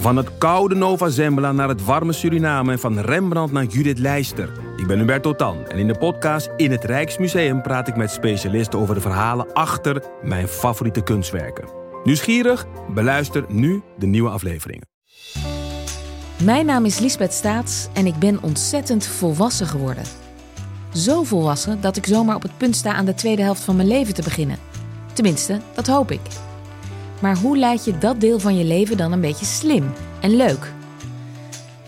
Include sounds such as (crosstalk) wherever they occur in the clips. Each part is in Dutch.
Van het koude Nova Zembla naar het warme Suriname en van Rembrandt naar Judith Leister. Ik ben Hubert Totan en in de podcast In het Rijksmuseum praat ik met specialisten over de verhalen achter mijn favoriete kunstwerken. Nieuwsgierig? Beluister nu de nieuwe afleveringen. Mijn naam is Lisbeth Staats en ik ben ontzettend volwassen geworden. Zo volwassen dat ik zomaar op het punt sta aan de tweede helft van mijn leven te beginnen. Tenminste, dat hoop ik. Maar hoe leid je dat deel van je leven dan een beetje slim en leuk?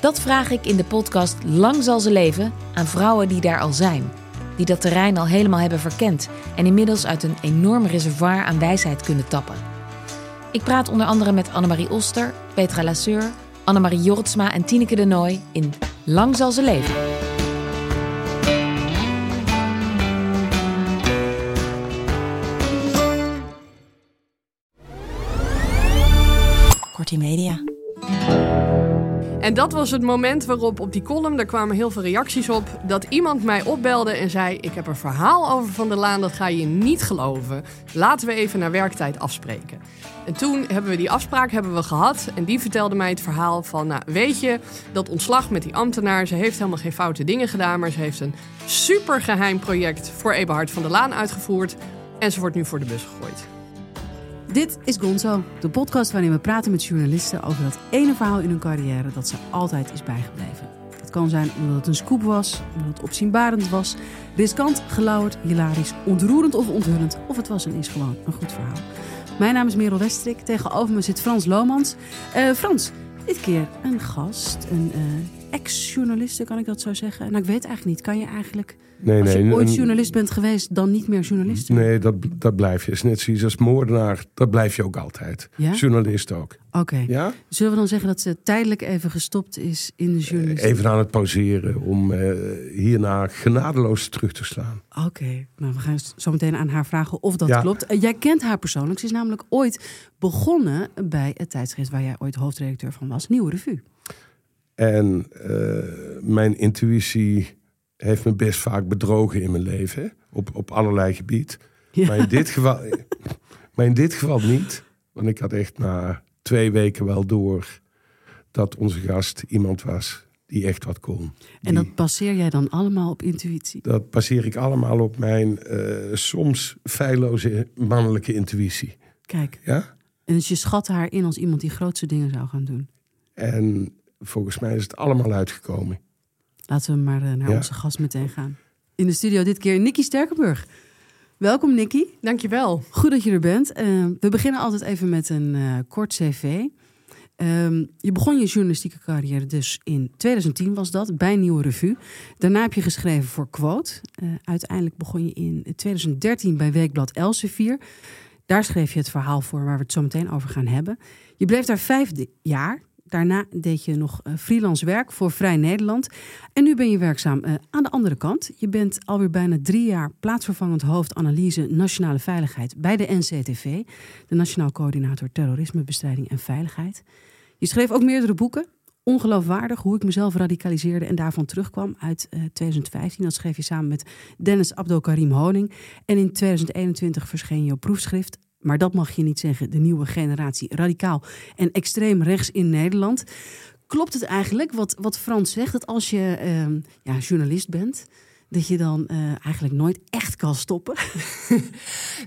Dat vraag ik in de podcast Lang zal ze leven aan vrouwen die daar al zijn. Die dat terrein al helemaal hebben verkend en inmiddels uit een enorm reservoir aan wijsheid kunnen tappen. Ik praat onder andere met Annemarie Oster, Petra Lasseur, Annemarie Jortsma en Tineke de Nooi in Lang zal ze leven. Media. En dat was het moment waarop op die column, daar kwamen heel veel reacties op, dat iemand mij opbelde en zei: Ik heb een verhaal over Van der Laan, dat ga je niet geloven. Laten we even naar werktijd afspreken. En toen hebben we die afspraak hebben we gehad en die vertelde mij het verhaal van: Nou, weet je, dat ontslag met die ambtenaar, ze heeft helemaal geen foute dingen gedaan, maar ze heeft een supergeheim project voor Eberhard van der Laan uitgevoerd en ze wordt nu voor de bus gegooid. Dit is Gonzo, de podcast waarin we praten met journalisten over dat ene verhaal in hun carrière dat ze altijd is bijgebleven. Het kan zijn omdat het een scoop was, omdat het opzienbarend was, riskant, gelauwerd, hilarisch, ontroerend of onthullend, of het was en is gewoon een goed verhaal. Mijn naam is Merel Westrik, tegenover me zit Frans Lomans. Eh, Frans, dit keer een gast, een eh, ex-journaliste, kan ik dat zo zeggen? Nou, ik weet eigenlijk niet, kan je eigenlijk, Nee, als je nee, ooit een- journalist bent geweest, dan niet meer journalist? Nee, dat, dat blijf je. Is net zoiets als moordenaar. Dat blijf je ook altijd. Ja? Journalist ook. Oké. Ja? Zullen we dan zeggen dat ze tijdelijk even gestopt is in de journalistiek? Even aan het pauzeren om eh, hierna genadeloos terug te slaan. Oké, nou we gaan zo meteen aan haar vragen of dat Ja. klopt. Eh, jij kent haar persoonlijk. Ze is namelijk ooit begonnen bij het tijdschrift waar jij ooit hoofdredacteur van was, Nieuwe Revue. En eh, mijn intuïtie heeft me best vaak bedrogen in mijn leven. Op, op allerlei gebied. Ja. Maar, in dit geval, (laughs) maar in dit geval niet. Want ik had echt na twee weken wel door dat onze gast iemand was die echt wat kon. En dat baseer jij dan allemaal op intuïtie? Dat baseer ik allemaal op mijn eh, soms feilloze mannelijke intuïtie. Kijk, Ja? en dus je schat haar in als iemand die grootste dingen zou gaan doen. En volgens mij is het allemaal uitgekomen. Laten we maar eh, naar Ja. onze gast meteen gaan. In de studio dit keer Nicky Sterkenburg. Welkom Nicky. Dankjewel. Goed dat je er bent. Eh, we beginnen altijd even met een eh, kort cv. Ehm, je begon je journalistieke carrière dus in 2010 was dat, bij Nieuwe Revue. Daarna heb je geschreven voor Quote. Eh, uiteindelijk begon je in 2013 bij Weekblad Elsevier. Daar schreef je het verhaal voor waar we het zo meteen over gaan hebben. Je bleef daar vijf jaar. Daarna deed je nog eh, freelance werk voor Vrij Nederland. En nu ben je werkzaam eh, aan de andere kant. Je bent alweer bijna drie jaar plaatsvervangend hoofd analyse nationale veiligheid bij de NCTV, de Nationaal Coördinator Terrorismebestrijding en Veiligheid. Je schreef ook meerdere boeken. Ongeloofwaardig hoe ik mezelf radicaliseerde en daarvan terugkwam uit eh, 2015. Dat schreef je samen met Dennis Abdelkarim Honing. En in 2021 verscheen jouw proefschrift. Maar dat mag je niet zeggen. De nieuwe generatie radicaal en extreem rechts in Nederland. Klopt het eigenlijk wat, wat Frans zegt? Dat als je ehm, ja, journalist bent, dat je dan eh, eigenlijk nooit echt kan stoppen? (laughs)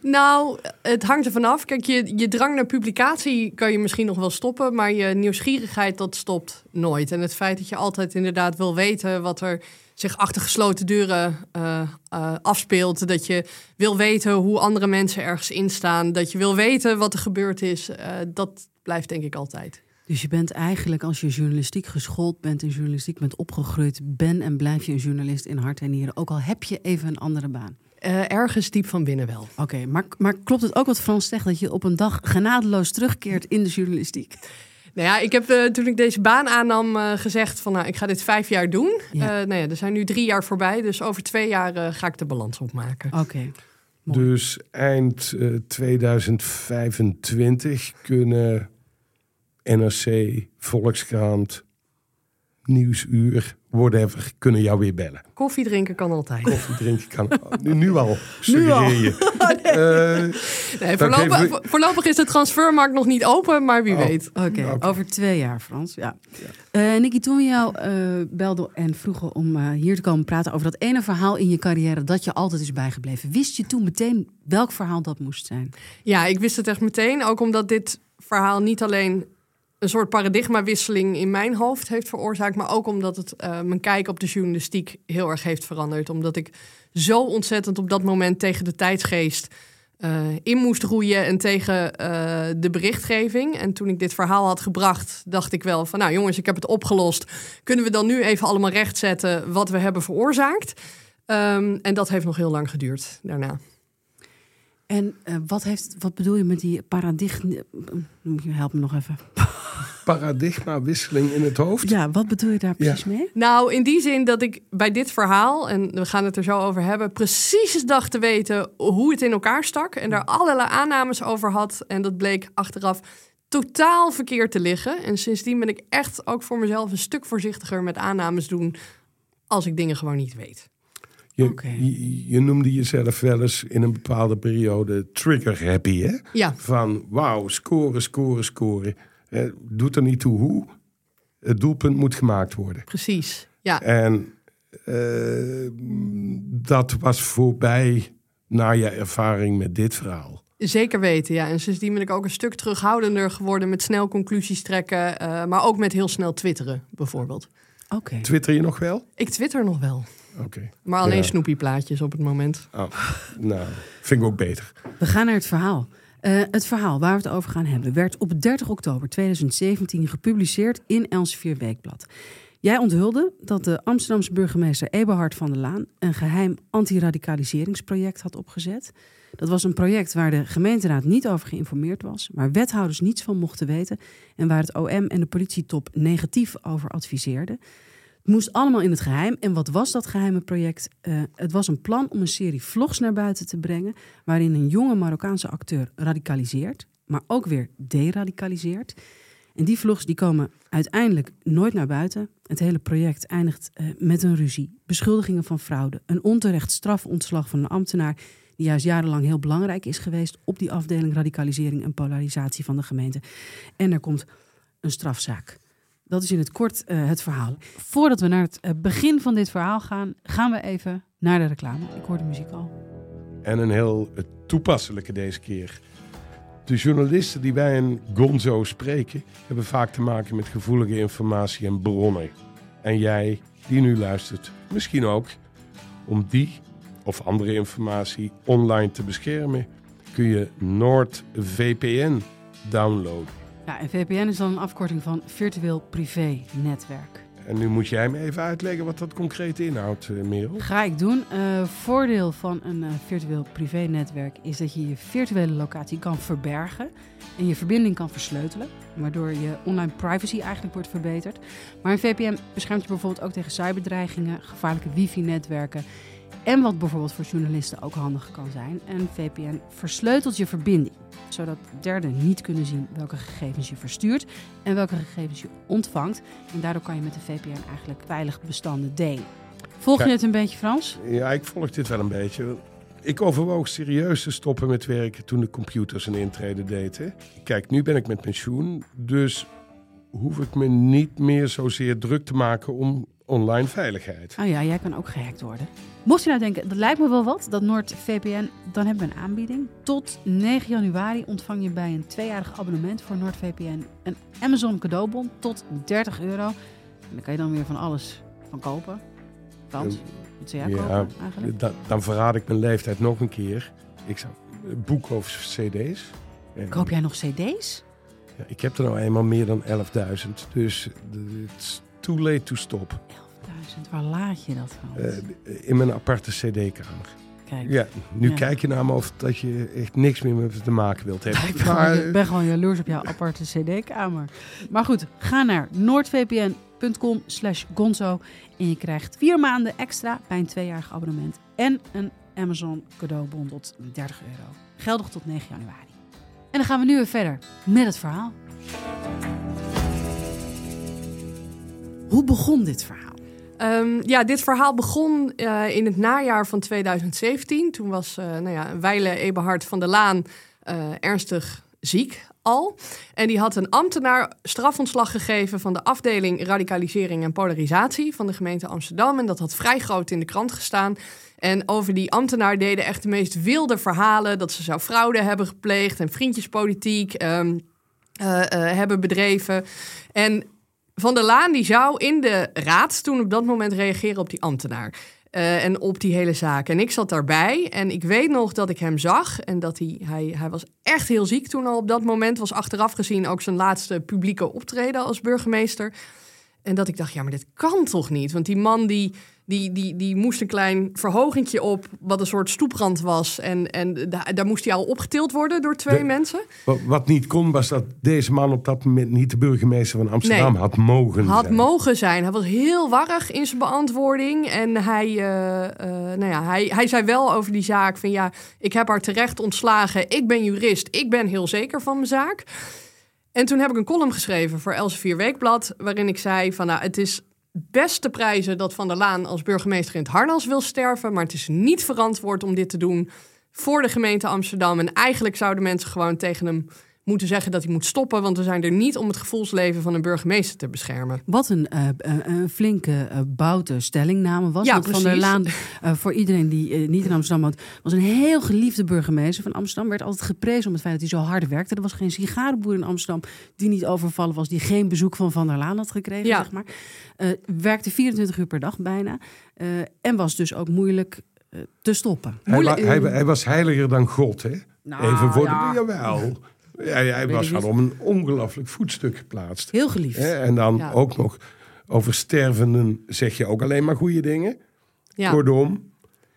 Nou, het hangt er vanaf. Kijk, je, je drang naar publicatie kan je misschien nog wel stoppen, maar je nieuwsgierigheid, dat stopt nooit. En het feit dat je altijd inderdaad wil weten wat er zich achter gesloten deuren eh, afspeelt. Dat je wil weten hoe andere mensen ergens instaan. Dat je wil weten wat er gebeurd is. dat blijft denk ik altijd. Dus je bent eigenlijk, als je journalistiek geschoold bent en journalistiek bent opgegroeid, ben en blijf je een journalist in hart en nieren. Ook al heb je even een andere baan. Eh, ergens diep van binnen wel. Oké, maar, maar klopt het ook wat Frans zegt, dat je op een dag genadeloos terugkeert in de journalistiek? Nou ja, ik heb eh, toen ik deze baan aannam eh, gezegd van nou, ik ga dit vijf jaar doen. Ja. Eh, nou ja, er zijn nu drie jaar voorbij, dus over twee jaar ga ik de balans opmaken. Oké. Mooi. Dus eind eh, 2025 kunnen NRC, Volkskrant, nieuwsuur, whatever, kunnen jou weer bellen. Koffie drinken kan altijd. Koffie drinken kan (laughs) nu, nu al, suggereer je. (laughs) Eh, Nee, voorlopig, we- voorlopig is de transfermarkt nog niet open, maar wie Oh. weet. Oké, over twee jaar, Frans. Ja. Eh Nicky, toen we jou eh, belden en vroegen om eh, hier te komen praten over dat ene verhaal in je carrière dat je altijd is bijgebleven, wist je toen meteen welk verhaal dat moest zijn? Ja, ik wist het echt meteen. Ook omdat dit verhaal niet alleen een soort paradigmawisseling in mijn hoofd heeft veroorzaakt, maar ook omdat het eh, mijn kijk op de journalistiek heel erg heeft veranderd. Omdat ik zo ontzettend op dat moment tegen de tijdsgeest eh, in moest roeien en tegen eh, de berichtgeving. En toen ik dit verhaal had gebracht, dacht ik wel van, nou jongens, ik heb het opgelost. Kunnen we dan nu even allemaal rechtzetten wat we hebben veroorzaakt? Ehm, en dat heeft nog heel lang geduurd daarna. En eh, wat, heeft, wat bedoel je met die paradigma? Help me nog even. (laughs) paradigmawisseling in het hoofd. Ja, wat bedoel je daar precies mee? Nou, in die zin dat ik bij dit verhaal, en we gaan het er zo over hebben, precies dacht te weten hoe het in elkaar stak. En daar allerlei aannames over had. En dat bleek achteraf totaal verkeerd te liggen. En sindsdien ben ik echt ook voor mezelf een stuk voorzichtiger met aannames doen als ik dingen gewoon niet weet. Je, je, je noemde jezelf wel eens in een bepaalde periode trigger happy, hè? Ja, Van wauw, scoren, scoren, scoren. Eh, doet er niet toe hoe. Het doelpunt moet gemaakt worden. precies. Ja, En eh, dat was voorbij na je ervaring met dit verhaal. zeker weten. Ja. En sindsdien ben ik ook een stuk terughoudender geworden met snel conclusies trekken. eh, maar ook met heel snel twitteren, bijvoorbeeld. Oké. Twitter je nog wel? Ik twitter nog wel. Oké. Maar alleen Ja. snoepieplaatjes op het moment. Oh, nou, vind ik ook beter. We gaan naar het verhaal. Eh, het verhaal waar we het over gaan hebben werd op 30 oktober 2017 gepubliceerd in Elsevier Weekblad. Jij onthulde dat de Amsterdamse burgemeester Eberhard van der Laan een geheim antiradicaliseringsproject had opgezet. Dat was een project waar de gemeenteraad niet over geïnformeerd was, waar wethouders niets van mochten weten en waar het OM en de politietop negatief over adviseerden. Moest allemaal in het geheim. En wat was dat geheime project? Eh, het was een plan om een serie vlogs naar buiten te brengen. waarin een jonge Marokkaanse acteur radicaliseert, maar ook weer deradicaliseert. En die vlogs die komen uiteindelijk nooit naar buiten. Het hele project eindigt eh, met een ruzie, beschuldigingen van fraude, een onterecht strafontslag van een ambtenaar die juist jarenlang heel belangrijk is geweest op die afdeling radicalisering en polarisatie van de gemeente. En er komt een strafzaak. Dat is in het kort eh, het verhaal. Voordat we naar het eh, begin van dit verhaal gaan, gaan we even naar de reclame. Ik hoor de muziek al. En een heel eh, toepasselijke deze keer. De journalisten die wij in Gonzo spreken, hebben vaak te maken met gevoelige informatie en bronnen. En jij, die nu luistert, misschien ook. Om die of andere informatie online te beschermen, kun je NordVPN downloaden. Ja, en VPN is dan een afkorting van virtueel privé netwerk. En nu moet jij me even uitleggen wat dat concreet inhoudt, eh, Merel. Ga ik doen. Eh, voordeel van een eh, virtueel privé netwerk is dat je je virtuele locatie kan verbergen en je verbinding kan versleutelen, waardoor je online privacy eigenlijk wordt verbeterd. Maar een VPN beschermt je bijvoorbeeld ook tegen cyberdreigingen, gevaarlijke wifi-netwerken en wat bijvoorbeeld voor journalisten ook handig kan zijn. Een VPN versleutelt je verbinding, zodat derden niet kunnen zien welke gegevens je verstuurt en welke gegevens je ontvangt. En daardoor kan je met de VPN eigenlijk veilig bestanden delen. Volg je Ja. het een beetje, Frans? Ja, ik volg dit wel een beetje. Ik overwoog serieus te stoppen met werken toen de computers een intrede deden. Kijk, nu ben ik met pensioen, dus hoef ik me niet meer zozeer druk te maken om online veiligheid. Oh ja, jij kan ook gehackt worden. Mocht je nou denken, dat lijkt me wel wat, dat NordVPN, dan hebben we een aanbieding. Tot 9 januari ontvang je bij een tweejarig abonnement voor NordVPN een Amazon cadeaubon tot 30 euro. En daar kan je dan weer van alles van kopen. Frans, wat zou jij Ja, kopen eigenlijk? Da- dan verraad ik mijn leeftijd nog een keer. Ik zou boeken of cd's. En- Koop jij nog cd's? Ja, ik heb er nou eenmaal meer dan 11.000, dus it's too late to stop. 11.000, waar laat je dat van? Eh, in mijn aparte cd-kamer. Kijk, Ja, nu Ja. kijk je naar me of dat je echt niks meer met me te maken wilt hebben. (laughs) ik ben, Maar, gewoon, ik ben gewoon jaloers op jouw aparte cd-kamer. Maar goed, ga naar noordvpn.com slash gonzo en je krijgt vier maanden extra bij een tweejarig abonnement en een Amazon cadeaubon tot 30 euro. Geldig tot 9 januari. En dan gaan we nu weer verder met het verhaal. Hoe begon dit verhaal? Um, ja, dit verhaal begon uh, in het najaar van 2017. Toen was uh, nou ja, Weile Eberhard van der Laan uh, ernstig ziek al. En die had een ambtenaar strafontslag gegeven van de afdeling radicalisering en polarisatie van de gemeente Amsterdam. En dat had vrij groot in de krant gestaan. En over die ambtenaar deden echt de meest wilde verhalen. Dat ze zou fraude hebben gepleegd en vriendjespolitiek um, hebben bedreven. En van der Laan die zou in de raad toen op dat moment reageren op die ambtenaar. Uh, en op die hele zaak. En ik zat daarbij en ik weet nog dat ik hem zag. En dat hij, hij, hij was echt heel ziek toen al op dat moment. Was achteraf gezien ook zijn laatste publieke optreden als burgemeester. En dat ik dacht, ja, maar dit kan toch niet? Want die man die, die, die, die moest een klein verhogingje op, wat een soort stoeprand was. En, en daar moest hij al opgetild worden door twee mensen. Wat, niet kon, was dat deze man op dat moment niet de burgemeester van Amsterdam had mogen had zijn. mogen zijn. Hij was heel warrig in zijn beantwoording. En hij, uh, uh, nou ja, hij, hij zei wel over die zaak van ja, ik heb haar terecht ontslagen. Ik ben jurist, ik ben heel zeker van mijn zaak. En toen heb ik een column geschreven voor Elsevier Weekblad, waarin ik zei van nou, het is best te prijzen dat Van der Laan als burgemeester in het harnas wil sterven, maar het is niet verantwoord om dit te doen voor de gemeente Amsterdam. En eigenlijk zouden mensen gewoon tegen hem moeten zeggen dat hij moet stoppen. Want we zijn er niet om het gevoelsleven van een burgemeester te beschermen. Wat een, uh, een flinke uh, boute stellingname was. Ja, Van der Laan, (laughs) voor iedereen die niet in Amsterdam woont, was een heel geliefde burgemeester van Amsterdam. Werd altijd geprezen om het feit dat hij zo hard werkte. Er was geen sigarenboer in Amsterdam die niet overvallen was, die geen bezoek van Van der Laan had gekregen. Ja. Zeg maar. werkte 24 uur per dag bijna. en was dus ook moeilijk te stoppen. Hij, hij, hij, was heiliger dan God, hè? Nou, Even voor ja. de, jawel. Hij was al om een ongelooflijk voetstuk geplaatst. Heel geliefd. En dan ook nog over stervenden zeg je ook alleen maar goede dingen. Ja. Kortom,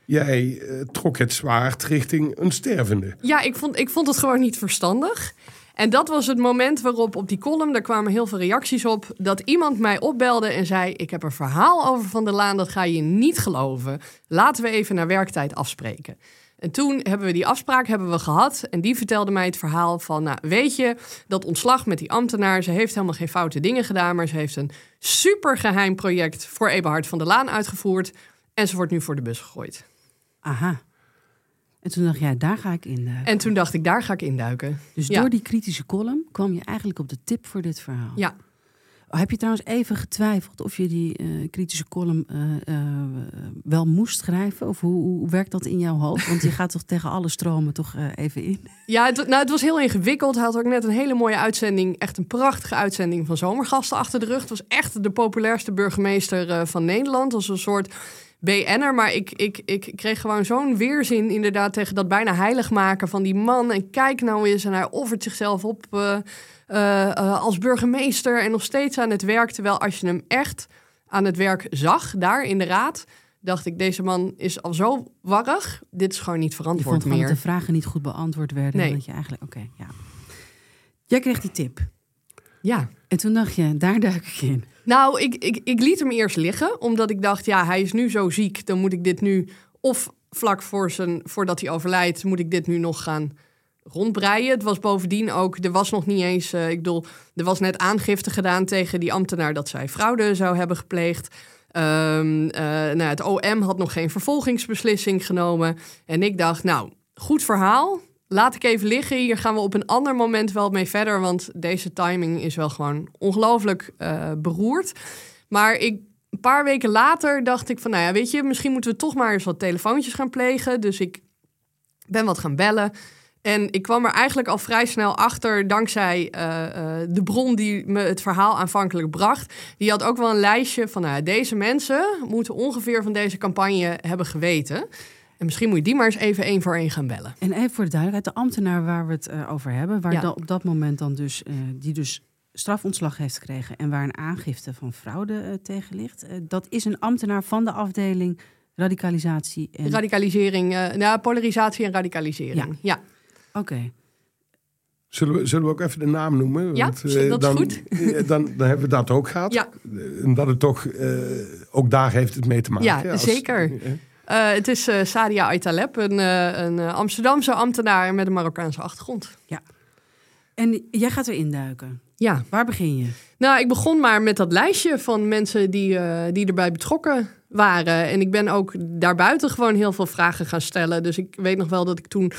jij uh, trok het zwaard richting een stervende. Ja, ik vond, ik vond het gewoon niet verstandig. En dat was het moment waarop op die column, daar kwamen heel veel reacties op, dat iemand mij opbelde en zei: Ik heb een verhaal over Van der Laan, dat ga je niet geloven. Laten we even naar werktijd afspreken. En toen hebben we die afspraak hebben we gehad. En die vertelde mij het verhaal van... Nou, weet je, dat ontslag met die ambtenaar... ze heeft helemaal geen foute dingen gedaan... maar ze heeft een supergeheim project... voor Eberhard van der Laan uitgevoerd. En ze wordt nu voor de bus gegooid. Aha. En toen dacht jij, daar ga ik induiken. En toen dacht ik, daar ga ik induiken. Dus door die kritische column kwam je eigenlijk op de tip voor dit verhaal. Ja. Heb je trouwens even getwijfeld of je die uh, kritische column uh, uh, wel moest schrijven? Of hoe, hoe, werkt dat in jouw hoofd? Want je (laughs) gaat toch tegen alle stromen toch even in? Ja, het, nou, het was heel ingewikkeld. Hij had ook net een hele mooie uitzending. Echt een prachtige uitzending van Zomergasten achter de rug. Het was echt de populairste burgemeester van Nederland. Als een soort BN'er. Maar ik, ik, ik kreeg gewoon zo'n weerzin inderdaad tegen dat bijna heilig maken van die man. En kijk nou eens, en hij offert zichzelf op uh, als burgemeester en nog steeds aan het werk. Terwijl als je hem echt aan het werk zag, daar in de raad, dacht ik, deze man is al zo warrig. Dit is gewoon niet verantwoord je vond meer. dat de vragen niet goed beantwoord werden. Nee. Dat je eigenlijk, oké, ja. Jij kreeg die tip. Ja. En toen dacht je, daar duik ik in. Nou, ik, ik, ik liet hem eerst liggen, omdat ik dacht, ja, hij is nu zo ziek, dan moet ik dit nu of vlak voor zijn, voordat hij overlijdt, moet ik dit nu nog gaan rondbreien. Het was bovendien ook, er was nog niet eens, uh, ik bedoel, er was net aangifte gedaan tegen die ambtenaar dat zij fraude zou hebben gepleegd. Um, uh, nou, het OM had nog geen vervolgingsbeslissing genomen. En ik dacht, nou, goed verhaal. Laat ik even liggen. Hier gaan we op een ander moment wel mee verder. Want deze timing is wel gewoon ongelooflijk uh, beroerd. Maar ik, een paar weken later dacht ik van, nou ja, weet je, misschien moeten we toch maar eens wat telefoontjes gaan plegen. Dus ik ben wat gaan bellen. En ik kwam er eigenlijk al vrij snel achter, dankzij uh, uh, de bron die me het verhaal aanvankelijk bracht. Die had ook wel een lijstje van nou, deze mensen moeten ongeveer van deze campagne hebben geweten. En misschien moet je die maar eens even één voor één gaan bellen. En even voor de duidelijkheid, de ambtenaar waar we het uh, over hebben, waar ja. dan op dat moment dan dus, die dus strafontslag heeft gekregen en waar een aangifte van fraude tegen ligt, dat is een ambtenaar van de afdeling radicalisatie en... Radicalisering, nou, polarisatie en radicalisering, ja. ja. Oké. Okay. Zullen we, zullen we ook even de naam noemen? Ja, Want, uh, dat dan, is goed. (laughs) Dan, dan hebben we dat ook gehad. Ja. En dat het toch, uh, ook daar heeft het mee te maken. Ja, als, zeker. Uh, het is Sadia Aitaleb, een, een Amsterdamse ambtenaar met een Marokkaanse achtergrond. Ja. En jij gaat erin duiken. Ja, Waar begin je? nou, ik begon maar met dat lijstje van mensen die, eh, die erbij betrokken waren. En ik ben ook daarbuiten gewoon heel veel vragen gaan stellen. Dus ik weet nog wel dat ik toen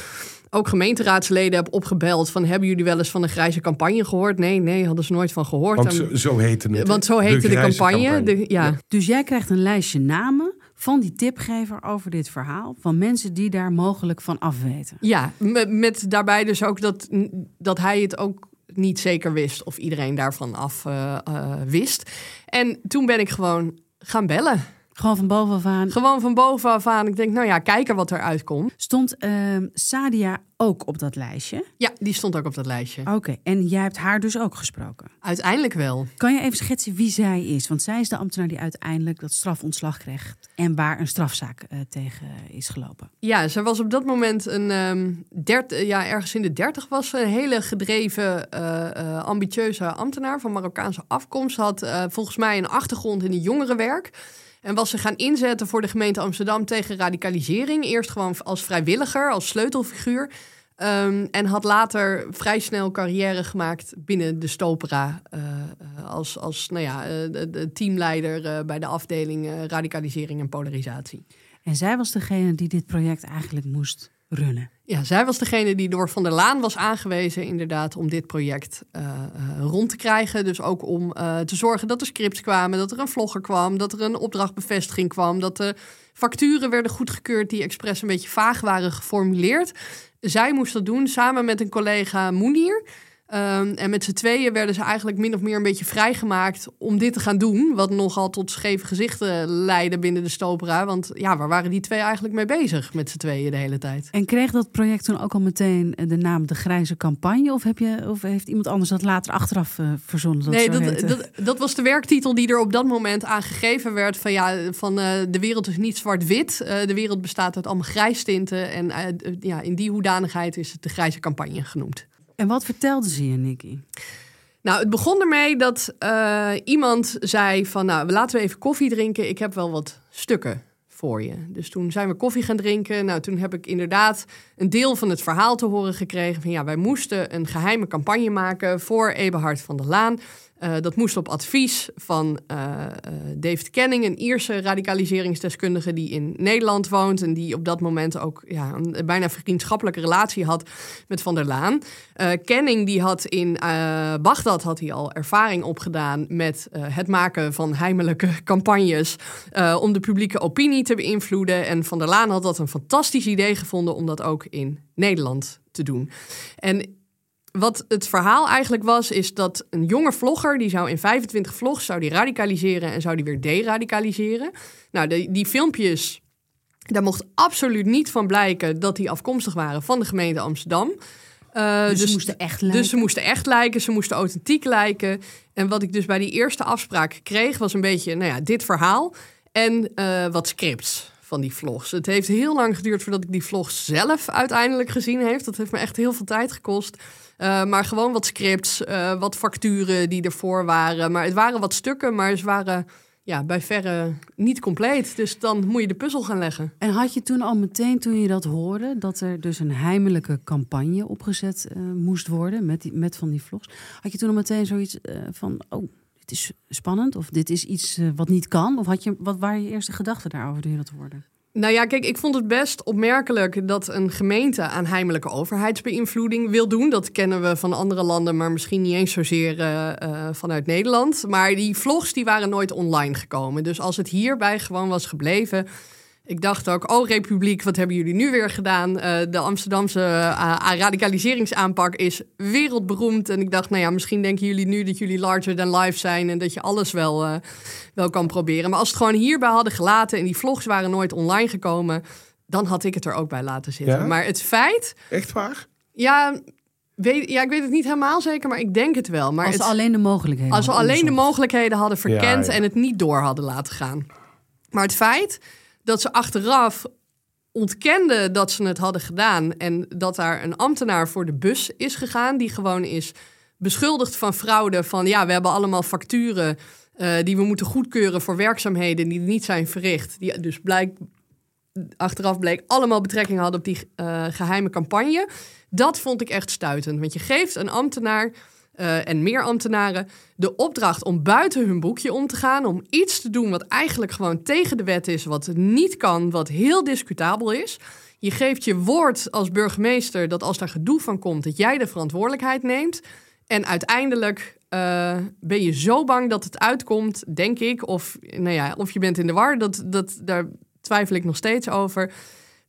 ook gemeenteraadsleden heb opgebeld van... hebben jullie wel eens van de grijze campagne gehoord? Nee, nee, hadden ze nooit van gehoord. Want zo, zo heette het. want zo heette de, grijze campagne. De, ja. Dus jij krijgt een lijstje namen van die tipgever over dit verhaal. Van mensen die daar mogelijk van afweten. Ja, met, daarbij dus ook dat, dat hij het ook niet zeker wist of iedereen daarvan af eh, eh, wist. En toen ben ik gewoon gaan bellen. Gewoon van bovenaf aan. Gewoon van bovenaf aan. Ik denk, nou ja, kijken wat eruit komt. Stond ehm, Sadia ook op dat lijstje? Ja, die stond ook op dat lijstje. Oké, en jij hebt haar dus ook gesproken. Uiteindelijk wel. Kan je even schetsen wie zij is? Want zij is de ambtenaar die uiteindelijk dat strafontslag kreeg. En waar een strafzaak eh, tegen is gelopen. Ja, ze was op dat moment een ehm, dert, ja, ergens in de dertig was ze. Een hele gedreven, eh, eh, ambitieuze ambtenaar van Marokkaanse afkomst. Had volgens mij een achtergrond in het jongerenwerk. En was ze gaan inzetten voor de gemeente Amsterdam tegen radicalisering. Eerst gewoon als vrijwilliger, als sleutelfiguur. Ehm, en had later vrij snel carrière gemaakt binnen de Stopera. eh, als als nou ja, eh, de, de teamleider eh, bij de afdeling radicalisering en polarisatie. En zij was degene die dit project eigenlijk moest Ja, zij was degene die door Van der Laan was aangewezen, inderdaad, om dit project eh, eh, rond te krijgen. Dus ook om eh, te zorgen dat er scripts kwamen, dat er een vlogger kwam, dat er een opdrachtbevestiging kwam, dat de facturen werden goedgekeurd die expres een beetje vaag waren geformuleerd. Zij moest dat doen samen met een collega Moenier. Ehm, en met z'n tweeën werden ze eigenlijk min of meer een beetje vrijgemaakt om dit te gaan doen. Wat nogal tot scheve gezichten leidde binnen de Stopera. Want ja, waar waren die twee eigenlijk mee bezig met z'n tweeën de hele tijd? En kreeg dat project toen ook al meteen eh, de naam De Grijze Campagne? Of, heb je, of heeft iemand anders dat later achteraf eh, verzonnen? Dat nee, dat, dat, dat was de werktitel die er op dat moment aan gegeven werd. Van ja, van eh, de wereld is niet zwart-wit. De wereld bestaat uit allemaal grijstinten. En ja, in die hoedanigheid is het de grijze campagne genoemd. En wat vertelde ze je, Nicky? Nou, het begon ermee dat eh, iemand zei van... nou, laten we even koffie drinken. Ik heb wel wat stukken voor je. Dus toen zijn we koffie gaan drinken. Nou, toen heb ik inderdaad een deel van het verhaal te horen gekregen... van ja, wij moesten een geheime campagne maken voor Eberhard van der Laan... Eh, dat moest op advies van eh, eh, David Kenning, een Ierse radicaliseringsdeskundige die in Nederland woont en die op dat moment ook ja, een bijna vriendschappelijke relatie had met Van der Laan. Eh, Kenning die had in Bagdad had hij al ervaring opgedaan met het maken van heimelijke campagnes om de publieke opinie te beïnvloeden. En Van der Laan had dat een fantastisch idee gevonden om dat ook in Nederland te doen. En wat het verhaal eigenlijk was, is dat een jonge vlogger, die zou in 25 vlogs zou die radicaliseren en zou die weer deradicaliseren. Nou, de, die filmpjes, daar mocht absoluut niet van blijken dat die afkomstig waren van de gemeente Amsterdam. Uh, Dus, ze moesten echt lijken? Dus ze moesten echt lijken, ze moesten authentiek lijken. En wat ik dus bij die eerste afspraak kreeg, was een beetje, nou ja, dit verhaal en uh, wat scripts van die vlogs. Het heeft heel lang geduurd voordat ik die vlogs zelf uiteindelijk gezien heeft. Dat heeft me echt heel veel tijd gekost. Uh, maar gewoon wat scripts, uh, wat facturen die ervoor waren. Maar het waren wat stukken, maar ze waren ja, bij verre niet compleet. Dus dan moet je de puzzel gaan leggen. En had je toen al meteen, toen je dat hoorde, dat er dus een heimelijke campagne opgezet uh, moest worden met, die, met van die vlogs? Had je toen al meteen zoiets van, oh, dit is spannend of dit is iets wat niet kan? Of had je, wat waren je eerste gedachten daarover toen je dat hoorde? Nou ja, kijk, ik vond het best opmerkelijk dat een gemeente aan heimelijke overheidsbeïnvloeding wil doen. Dat kennen we van andere landen, maar misschien niet eens zozeer uh, uh, vanuit Nederland. Maar die vlogs die waren nooit online gekomen. Dus als het hierbij gewoon was gebleven. Ik dacht ook, oh Republiek, wat hebben jullie nu weer gedaan? Uh, de Amsterdamse radicaliseringsaanpak is wereldberoemd. En ik dacht, nou ja, misschien denken jullie nu dat jullie larger than life zijn... en dat je alles wel, uh, wel kan proberen. Maar als het gewoon hierbij hadden gelaten en die vlogs waren nooit online gekomen... dan had ik het er ook bij laten zitten. Ja? Maar het feit... Echt waar? Ja, weet, ja, ik weet het niet helemaal zeker, maar ik denk het wel. Maar als ze alleen de mogelijkheden Als we alleen de mogelijkheden hadden verkend Ja, ja. en het niet door hadden laten gaan. Maar het feit dat ze achteraf ontkenden dat ze het hadden gedaan en dat daar een ambtenaar voor de bus is gegaan, die gewoon is beschuldigd van fraude. Van ja, we hebben allemaal facturen uh, die we moeten goedkeuren voor werkzaamheden die niet zijn verricht. Die dus blijk, achteraf bleek allemaal betrekking hadden op die uh, geheime campagne. Dat vond ik echt stuitend. Want je geeft een ambtenaar uh, en meer ambtenaren de opdracht om buiten hun boekje om te gaan. Om iets te doen wat eigenlijk gewoon tegen de wet is, wat niet kan, wat heel discutabel is. Je geeft je woord als burgemeester dat als daar gedoe van komt, dat jij de verantwoordelijkheid neemt. En uiteindelijk uh, ben je zo bang dat het uitkomt, denk ik. Of, nou ja, of je bent in de war, dat, dat, daar twijfel ik nog steeds over.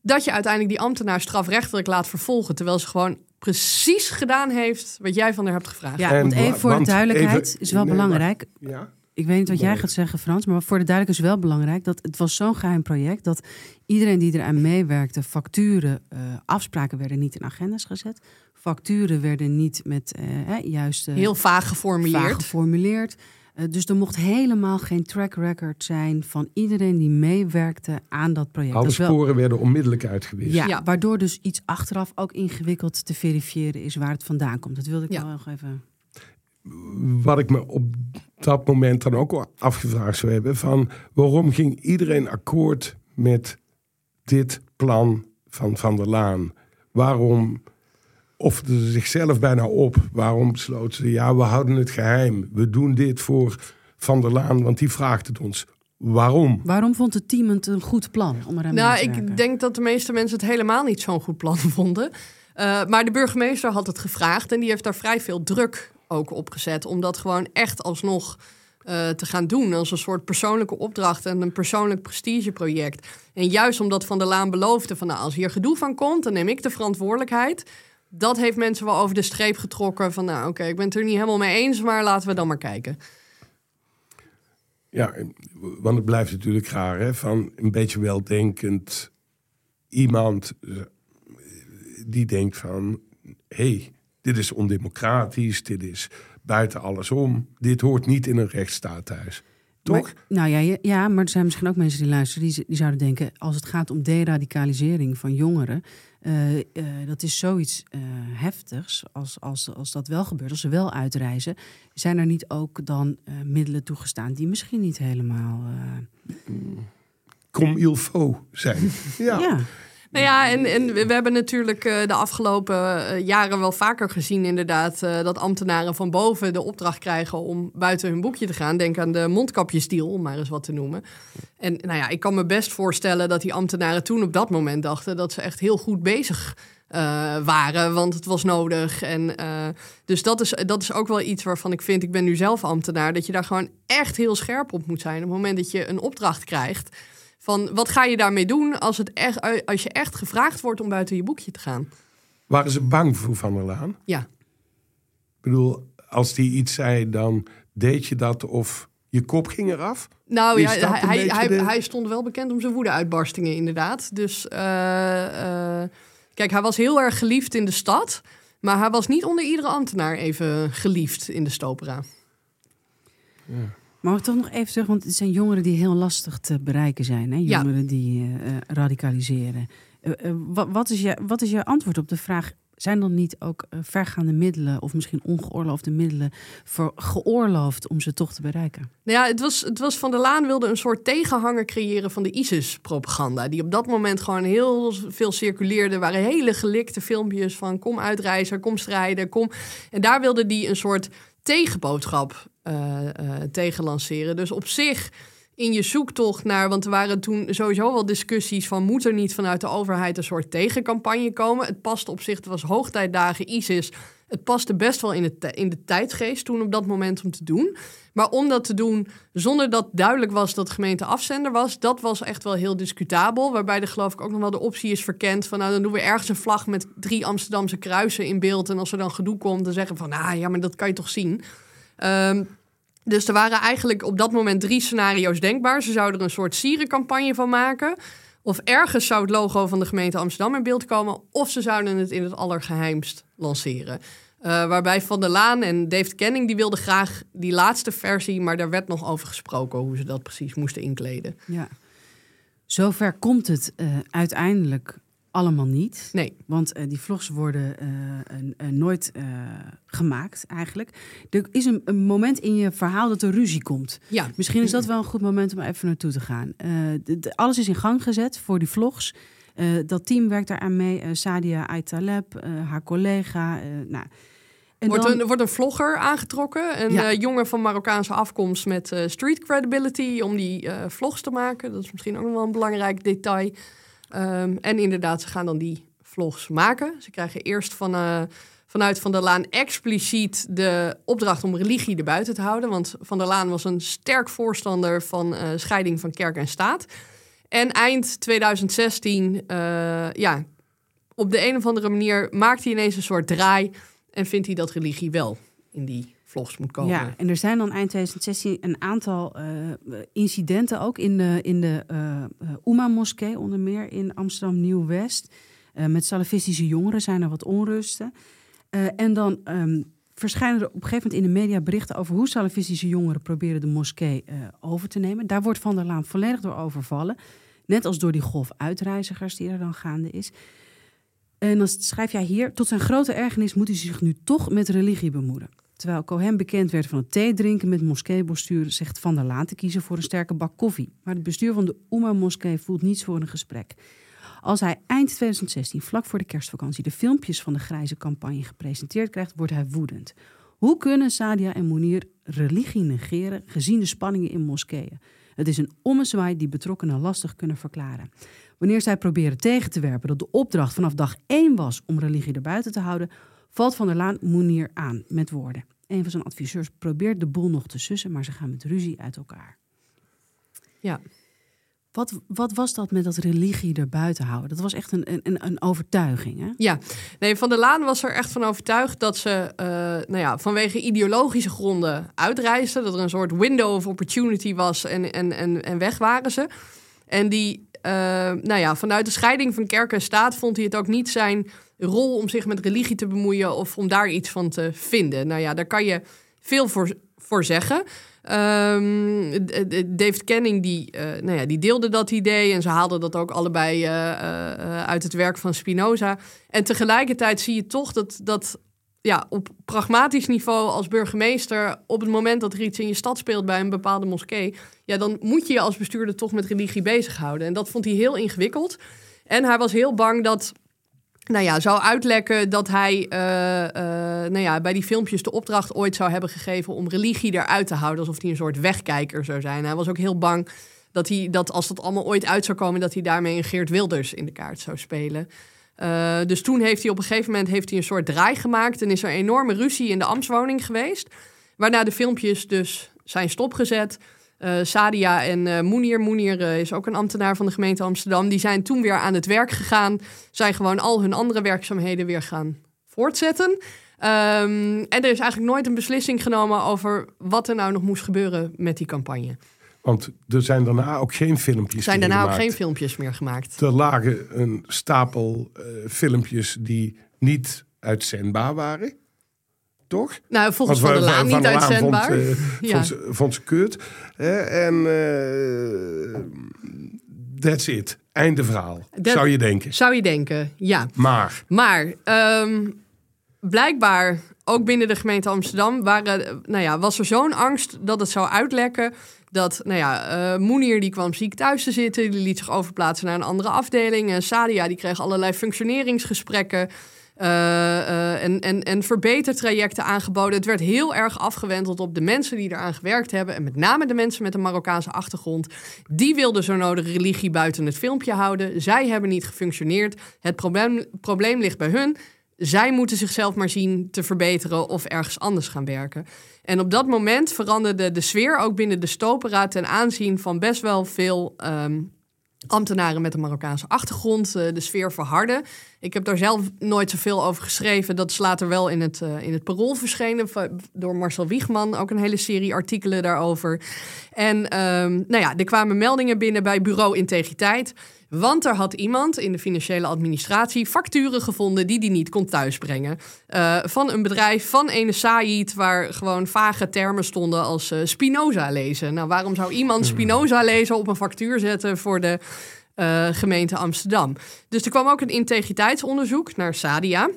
Dat je uiteindelijk die ambtenaar strafrechtelijk laat vervolgen. Terwijl ze gewoon precies gedaan heeft wat jij van haar hebt gevraagd. Ja, want even voor de duidelijkheid is wel belangrijk. ja? Ik weet niet wat jij gaat zeggen, Frans, maar voor de duidelijkheid is wel belangrijk dat het was zo'n geheim project dat iedereen die eraan meewerkte, facturen, uh, afspraken werden niet in agendas gezet. Facturen werden niet met uh, juist. Heel vaag geformuleerd. Vaag geformuleerd. Uh, dus er mocht helemaal geen track record zijn van iedereen die meewerkte aan dat project. Alle wel... sporen werden onmiddellijk uitgewist. Ja, ja, waardoor dus iets achteraf ook ingewikkeld te verifiëren is waar het vandaan komt. Dat wilde ik ja. wel nog even. Wat ik me op dat moment dan ook afgevraagd zou hebben: van waarom ging iedereen akkoord met dit plan van Van der Laan? Waarom offerden ze zichzelf bijna op? Waarom besloten ze, ja, we houden het geheim. We doen dit voor Van der Laan, want die vraagt het ons. Waarom? Waarom vond het team het een goed plan om er aan nou, ik denk dat de meeste mensen het helemaal niet zo'n goed plan (laughs) vonden. Uh, maar de burgemeester had het gevraagd en die heeft daar vrij veel druk ook op gezet. Om dat gewoon echt alsnog uh, te gaan doen. Als een soort persoonlijke opdracht en een persoonlijk prestigeproject. En juist omdat Van der Laan beloofde van nou, als hier gedoe van komt, dan neem ik de verantwoordelijkheid. Dat heeft mensen wel over de streep getrokken van nou oké, ik ben het er niet helemaal mee eens, maar laten we dan maar kijken. Ja, want het blijft natuurlijk raar hè, van een beetje weldenkend iemand eh, die denkt van hé, hey, dit is ondemocratisch, dit is buiten alles om. Dit hoort niet in een rechtsstaat thuis. Toch? nou ja, ja, maar er zijn misschien ook mensen die luisteren, die, die zouden denken: als het gaat om deradicalisering van jongeren, uh, uh, dat is zoiets uh, heftigs. Als, als, als dat wel gebeurt, als ze wel uitreizen, zijn er niet ook dan middelen toegestaan die misschien niet helemaal. Comme il faut zijn. (laughs) ja. ja. Nou ja, en, we hebben natuurlijk uh, de afgelopen uh, jaren wel vaker gezien, inderdaad, uh, dat ambtenaren van boven de opdracht krijgen om buiten hun boekje te gaan. Denk aan de mondkapjesdeal, om maar eens wat te noemen. En nou ja, ik kan me best voorstellen dat die ambtenaren toen op dat moment dachten dat ze echt heel goed bezig waren, want het was nodig. En, dus dat is, dat is ook wel iets waarvan ik vind, ik ben nu zelf ambtenaar, dat je daar gewoon echt heel scherp op moet zijn. Op het moment dat je een opdracht krijgt. Van wat ga je daarmee doen als, het echt, als je echt gevraagd wordt om buiten je boekje te gaan? Waren ze bang voor Van der Laan? Ja. Ik bedoel, als die iets zei, dan deed je dat of je kop ging eraf? Nou ja, hij, hij, hij, stond wel bekend om zijn woedeuitbarstingen, inderdaad. Dus uh, uh, kijk, hij was heel erg geliefd in de stad. Maar hij was niet onder iedere ambtenaar even geliefd in de stopera. Ja. Maar toch nog even terug, want het zijn jongeren die heel lastig te bereiken zijn. Hè? Jongeren die uh, radicaliseren. Uh, wat, wat, is je, wat is je antwoord op de vraag? Zijn er niet ook vergaande middelen of misschien ongeoorloofde middelen voor geoorloofd om ze toch te bereiken? Nou ja, het was, het was Van der Laan wilde een soort tegenhanger creëren van de ISIS-propaganda. Die op dat moment gewoon heel veel circuleerde. Er waren hele gelikte filmpjes van kom uitreizen, kom strijden, kom. En daar wilde die een soort tegenboodschap tegen lanceren. Dus op zich in je zoektocht naar, want er waren toen sowieso wel discussies van moet er niet vanuit de overheid een soort tegencampagne komen. Het past op zich, het was hoogtijdagen ISIS. Het paste best wel in, het, in de tijdgeest toen op dat moment om te doen. Maar om dat te doen zonder dat duidelijk was dat de gemeente afzender was, dat was echt wel heel discutabel. Waarbij er geloof ik ook nog wel de optie is verkend van nou dan doen we ergens een vlag met drie Amsterdamse kruisen in beeld. En als er dan gedoe komt, dan zeggen van nou ja, maar dat kan je toch zien. Um, dus er waren eigenlijk op dat moment drie scenario's denkbaar. Ze zouden er een soort sierencampagne van maken. Of ergens zou het logo van de gemeente Amsterdam in beeld komen. Of ze zouden het in het allergeheimst lanceren. Uh, waarbij Van der Laan en David Kenning die wilden graag die laatste versie, maar daar werd nog over gesproken hoe ze dat precies moesten inkleden. Ja. Zover komt het uh, uiteindelijk allemaal niet. Nee. Want eh, die vlogs worden eh, een nooit eh, gemaakt eigenlijk. Er is een, een moment in je verhaal dat er ruzie komt. Ja. Misschien is dat wel een goed moment om even naartoe te gaan. Eh, de- de- alles is in gang gezet voor die vlogs. Eh, dat team werkt daaraan mee. Eh, Sadia Aitaleb, eh haar collega. eh, nou. En Wordt, dan- een, wordt een vlogger aangetrokken. Een Ja. eh, jongen van Marokkaanse afkomst met eh, street credibility om die eh, vlogs te maken. Dat is misschien ook nog wel een belangrijk detail. Ehm, en inderdaad, ze gaan dan die vlogs maken. Ze krijgen eerst van, eh, vanuit Van der Laan expliciet de opdracht om religie erbuiten te houden. Want Van der Laan was een sterk voorstander van eh, scheiding van kerk en staat. En eind 2016, eh, ja, op de een of andere manier maakt hij ineens een soort draai. En vindt hij dat religie wel in die vlogs moet komen. Ja, en er zijn dan eind 2016 een aantal eh, incidenten ook in de, in de eh Oema-moskee, onder meer in Amsterdam Nieuw-West. Eh, met salafistische jongeren zijn er wat onrusten. Eh, en dan ehm, verschijnen er op een gegeven moment in de media berichten over hoe salafistische jongeren proberen de moskee eh, over te nemen. Daar wordt Van der Laan volledig door overvallen. Net als door die golf uitreizigers die er dan gaande is. En dan schrijf jij hier, tot zijn grote ergernis moet hij zich nu toch met religie bemoeien. Terwijl Cohen bekend werd van het thee drinken met moskeebestuur, zegt Van der Laan te kiezen voor een sterke bak koffie. Maar het bestuur van de Oema-moskee voelt niets voor een gesprek. Als hij eind 2016, vlak voor de kerstvakantie, de filmpjes van de grijze campagne gepresenteerd krijgt, wordt hij woedend. Hoe kunnen Sadia en Mounir religie negeren gezien de spanningen in moskeeën? Het is een ommezwaai die betrokkenen lastig kunnen verklaren. Wanneer zij proberen tegen te werpen dat de opdracht vanaf dag één was om religie erbuiten te houden, valt Van der Laan Moenier aan met woorden. Een van zijn adviseurs probeert de boel nog te sussen, maar ze gaan met ruzie uit elkaar. Ja. Wat, wat was dat met dat religie erbuiten houden? Dat was echt een, een, een overtuiging, hè? Ja, nee, Van der Laan was er echt van overtuigd dat ze eh, nou ja, vanwege ideologische gronden uitreisden. Dat er een soort window of opportunity was en, en, en, en weg waren ze. En die, eh, nou ja, vanuit de scheiding van kerk en staat vond hij het ook niet zijn rol om zich met religie te bemoeien of om daar iets van te vinden. Nou ja, daar kan je veel voor, zeggen. D- David Canning die, eh, nou ja, die deelde dat idee en ze haalden dat ook allebei eh, uit het werk van Spinoza. En tegelijkertijd zie je toch dat, dat ja, op pragmatisch niveau als burgemeester, op het moment dat er iets in je stad speelt bij een bepaalde moskee, ja, dan moet je je als bestuurder toch met religie bezighouden. En dat vond hij heel ingewikkeld. En hij was heel bang dat nou ja, zou uitlekken dat hij eh, eh, nou ja, bij die filmpjes de opdracht ooit zou hebben gegeven om religie eruit te houden. Alsof hij een soort wegkijker zou zijn. Hij was ook heel bang dat, hij, dat als dat allemaal ooit uit zou komen, dat hij daarmee een Geert Wilders in de kaart zou spelen. Eh, dus toen heeft hij op een gegeven moment heeft hij een soort draai gemaakt en is er enorme ruzie in de ambtswoning geweest. Waarna de filmpjes dus zijn stopgezet. Eh, Sadia en eh Moenier, Moenier is ook een ambtenaar van de gemeente Amsterdam, die zijn toen weer aan het werk gegaan. Zijn gewoon al hun andere werkzaamheden weer gaan voortzetten. Ehm, en er is eigenlijk nooit een beslissing genomen over wat er nou nog moest gebeuren met die campagne. Want er zijn daarna ook geen filmpjes zijn meer daarna ook gemaakt. geen filmpjes meer gemaakt. Er lagen een stapel eh, filmpjes die niet uitzendbaar waren. Toch? Nou, volgens Want Van der Laan Van niet Laan uitzendbaar. Vond, eh, Ja. vond, vond ze kut. Hè? en eh, that's it. Einde verhaal. Dat- Zou je denken. Zou je denken, ja. Maar Maar ehm, blijkbaar, ook binnen de gemeente Amsterdam, waren, eh, nou ja, was er zo'n angst dat het zou uitlekken. Dat, nou ja, eh Moenier die kwam ziek thuis te zitten. Die liet zich overplaatsen naar een andere afdeling. En Sadia die kreeg allerlei functioneringsgesprekken. eh, eh, en, en, en verbetertrajecten aangeboden. Het werd heel erg afgewenteld op de mensen die eraan gewerkt hebben. En met name de mensen met een Marokkaanse achtergrond. Die wilden zo nodig religie buiten het filmpje houden. Zij hebben niet gefunctioneerd. Het probleem, probleem ligt bij hun. Zij moeten zichzelf maar zien te verbeteren of ergens anders gaan werken. En op dat moment veranderde de sfeer ook binnen de Stopera ten aanzien van best wel veel ehm, ambtenaren met een Marokkaanse achtergrond. Eh, de sfeer verharden. Ik heb daar zelf nooit zoveel over geschreven. Dat is later wel in het, eh, in het Parool verschenen door Marcel Wiegman. Ook een hele serie artikelen daarover. En ehm, nou ja, er kwamen meldingen binnen bij Bureau Integriteit. Want er had iemand in de financiële administratie facturen gevonden die die niet kon thuisbrengen. Eh, van een bedrijf van ene Said, waar gewoon vage termen stonden als eh, Spinoza lezen. Nou, waarom zou iemand Spinoza lezen op een factuur zetten voor de eh, gemeente Amsterdam. Dus er kwam ook een integriteitsonderzoek naar Sadia.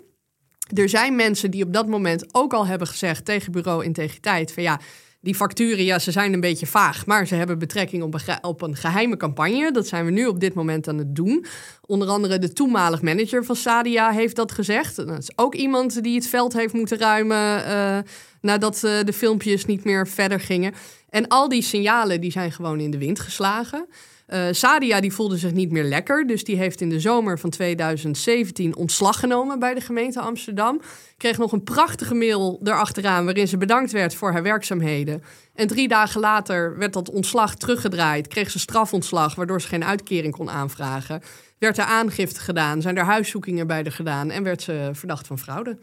Er zijn mensen die op dat moment ook al hebben gezegd tegen bureau integriteit van ja, die facturen, ja, ze zijn een beetje vaag, maar ze hebben betrekking op een, op een geheime campagne. Dat zijn we nu op dit moment aan het doen. Onder andere de toenmalig manager van Sadia heeft dat gezegd. Dat is ook iemand die het veld heeft moeten ruimen eh, nadat eh, de filmpjes niet meer verder gingen. En al die signalen die zijn gewoon in de wind geslagen. Eh, Sadia die voelde zich niet meer lekker, dus die heeft in de zomer van 2017 ontslag genomen bij de gemeente Amsterdam. Kreeg nog een prachtige mail erachteraan waarin ze bedankt werd voor haar werkzaamheden. En drie dagen later werd dat ontslag teruggedraaid, kreeg ze strafontslag waardoor ze geen uitkering kon aanvragen. Werd er aangifte gedaan, zijn er huiszoekingen bij haar gedaan en werd ze verdacht van fraude.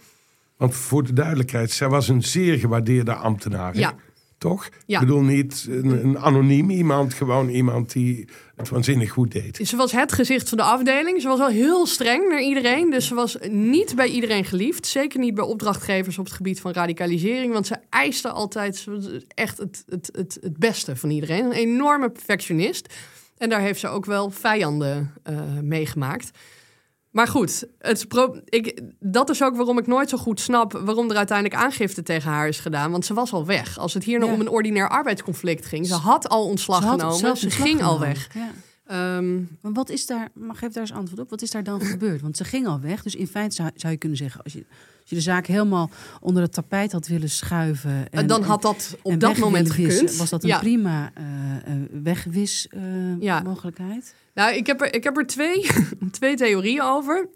Want voor de duidelijkheid, zij was een zeer gewaardeerde ambtenaar. Ja. Toch? Ja. Ik bedoel niet een, een anoniem iemand, gewoon iemand die het waanzinnig goed deed. Ze was het gezicht van de afdeling. Ze was wel heel streng naar iedereen. Dus ze was niet bij iedereen geliefd. Zeker niet bij opdrachtgevers op het gebied van radicalisering. Want ze eiste altijd echt het, het, het, het beste van iedereen. Een enorme perfectionist. En daar heeft ze ook wel vijanden eh, meegemaakt. Maar goed, het ik, dat is ook waarom ik nooit zo goed snap waarom er uiteindelijk aangifte tegen haar is gedaan. Want ze was al weg. Als het hier nou Ja. om een ordinair arbeidsconflict ging, ze had al ontslag Ze had genomen. Ze ging al weg. Ja. Ehm, Maar wat is daar, mag geef daar eens antwoord op, wat is daar dan (clears throat) gebeurd? Want ze ging al weg, dus in feite zou, zou je kunnen zeggen, als je, als je de zaak helemaal onder het tapijt had willen schuiven. En, dan had dat op en dat moment gekund. Was dat een ja. prima eh eh, wegwis eh, Ja. mogelijkheid? Nou, ik heb er, ik heb er twee, (laughs) twee theorieën over.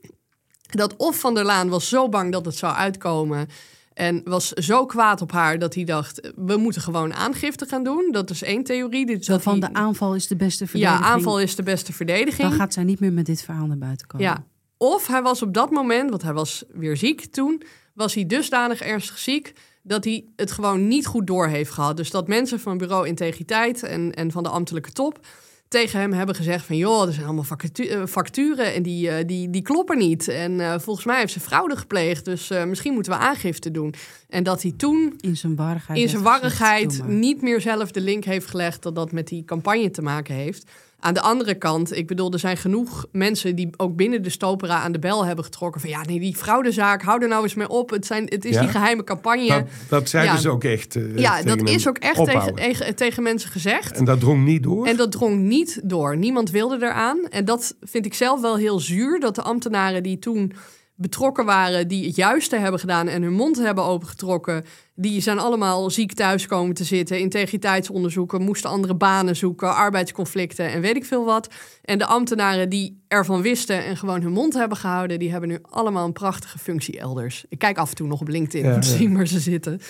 Dat of Van der Laan was zo bang dat het zou uitkomen... en was zo kwaad op haar dat hij dacht... we moeten gewoon aangifte gaan doen. Dat is één theorie. Dit, Zo van hij- de aanval is de beste Ja, verdediging. aanval is de beste verdediging. Dan gaat zij niet meer met dit verhaal naar buiten komen. Ja. Of hij was op dat moment, want hij was weer ziek toen, was hij dusdanig ernstig ziek dat hij het gewoon niet goed door heeft gehad. Dus dat mensen van bureau integriteit en, en van de ambtelijke top tegen hem hebben gezegd van... joh, er zijn allemaal eh, facturen en die, eh, die, die kloppen niet. En eh, volgens mij heeft ze fraude gepleegd, dus misschien moeten we aangifte doen. En dat hij toen In zijn warrigheid. in zijn warrigheid niet meer zelf de link heeft gelegd dat dat met die campagne te maken heeft. Aan de andere kant, ik bedoel, er zijn genoeg mensen die ook binnen de stopera aan de bel hebben getrokken van ja, nee, die fraudezaak, hou er nou eens mee op. Het, zijn, het is Ja? die geheime campagne. Dat, dat zeiden Ja. ze ook echt. eh, ja, dat is ook echt tegen, tegen mensen gezegd. En dat drong niet door. En dat drong niet door. Niemand wilde eraan. En dat vind ik zelf wel heel zuur. Dat de ambtenaren die toen betrokken waren, die het juiste hebben gedaan en hun mond hebben opengetrokken, die zijn allemaal ziek thuis komen te zitten, integriteitsonderzoeken, moesten andere banen zoeken, arbeidsconflicten en weet ik veel wat. En de ambtenaren die ervan wisten en gewoon hun mond hebben gehouden, die hebben nu allemaal een prachtige functie elders. Ik kijk af en toe nog op LinkedIn Ja, om te ja. zien waar ze zitten.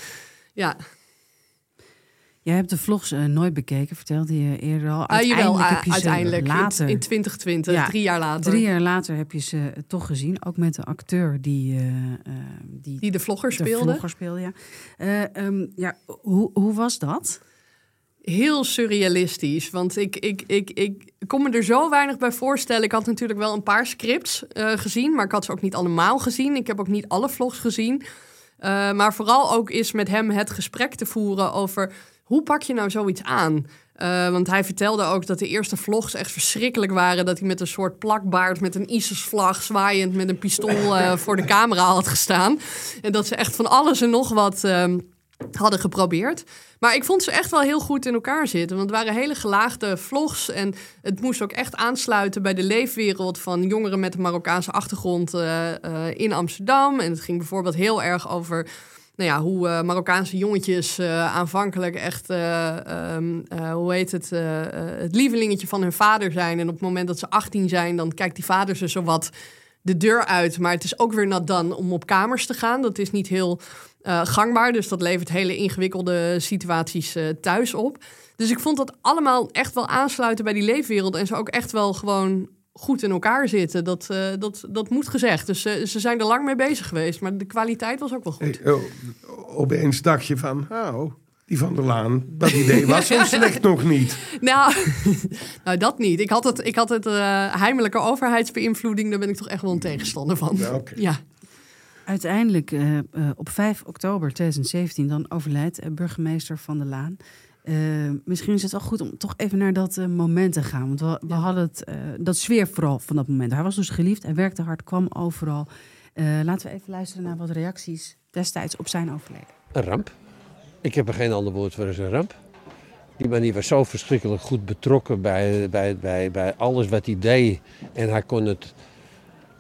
Ja, Jij hebt de vlogs eh, nooit bekeken, vertelde je eerder al. Ah, jawel, Uiteindelijk ah, heb je ze uiteindelijk. later, In, in 2020, Ja, drie jaar later. drie jaar later heb je ze eh, toch gezien. Ook met de acteur die, eh, die, Die de vlogger de speelde. vlogger speelde. Ja. Eh, ehm, ja, hoe, hoe was dat? Heel surrealistisch. Want ik, ik, ik, ik kon me er zo weinig bij voorstellen. Ik had natuurlijk wel een paar scripts gezien, maar ik had ze ook niet allemaal gezien. Ik heb ook niet alle vlogs gezien. Maar vooral ook is met hem het gesprek te voeren over hoe pak je nou zoiets aan? Eh, want hij vertelde ook dat de eerste vlogs echt verschrikkelijk waren. Dat hij met een soort plakbaard met een ISIS-vlag zwaaiend met een pistool eh, (laughs) voor de camera had gestaan. En dat ze echt van alles en nog wat ehm, hadden geprobeerd. Maar ik vond ze echt wel heel goed in elkaar zitten. Want het waren hele gelaagde vlogs. En het moest ook echt aansluiten bij de leefwereld van jongeren met een Marokkaanse achtergrond eh, in Amsterdam. En het ging bijvoorbeeld heel erg over. Nou ja, hoe eh, Marokkaanse jongetjes eh, aanvankelijk echt, eh, ehm, eh, hoe heet het, het lievelingetje van hun vader zijn. En op het moment dat ze 18 zijn, dan kijkt die vader ze zowat de deur uit. Maar het is ook weer nat dan om op kamers te gaan. Dat is niet heel gangbaar. Dus dat levert hele ingewikkelde situaties thuis op. Dus ik vond dat allemaal echt wel aansluiten bij die leefwereld. En ze ook echt wel gewoon goed in elkaar zitten. Dat, eh, dat, dat moet gezegd. Dus eh, ze zijn er lang mee bezig geweest. Maar de kwaliteit was ook wel goed. Hey, oh, opeens dacht je van, oh, die van der Laan, dat idee was (laughs) zo slecht nog niet. Nou, (laughs) nou, dat niet. Ik had het, ik had het eh, heimelijke overheidsbeïnvloeding. Daar ben ik toch echt wel een tegenstander van. Ja. Ja. Uiteindelijk, op 5 oktober 2017, dan overlijdt burgemeester Van der Laan. Eh, misschien is het wel goed om toch even naar dat eh, moment te gaan. Want we, we hadden het, eh, dat sfeer vooral van dat moment. Hij was dus geliefd, hij werkte hard, kwam overal. Eh, laten we even luisteren naar wat reacties destijds op zijn overleden. Een ramp. Ik heb er geen ander woord voor als een ramp. Die man die was zo verschrikkelijk goed betrokken bij, bij, bij, bij alles wat hij deed. En hij kon het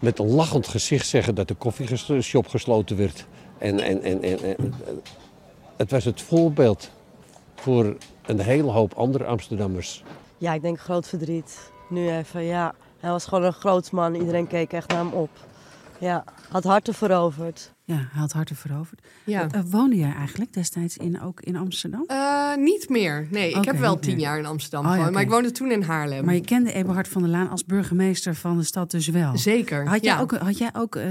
met een lachend gezicht zeggen dat de koffieshop gesloten werd. En, en, en, en, en het was het voorbeeld voor een hele hoop andere Amsterdammers. Ja, ik denk groot verdriet. Nu even, ja. Hij was gewoon een groot man. Iedereen keek echt naar hem op. Ja, had harten veroverd. Ja, hij had harten veroverd. Ja. Eh, woonde jij eigenlijk destijds in, ook in Amsterdam? Eh, niet meer. Nee, ik heb wel tien meer. jaar in Amsterdam Oh, ja, gewoond. Maar ik woonde toen in Haarlem. Maar je kende Eberhard van der Laan als burgemeester van de stad dus wel. Zeker. Had jij ja. ook, had jij ook eh,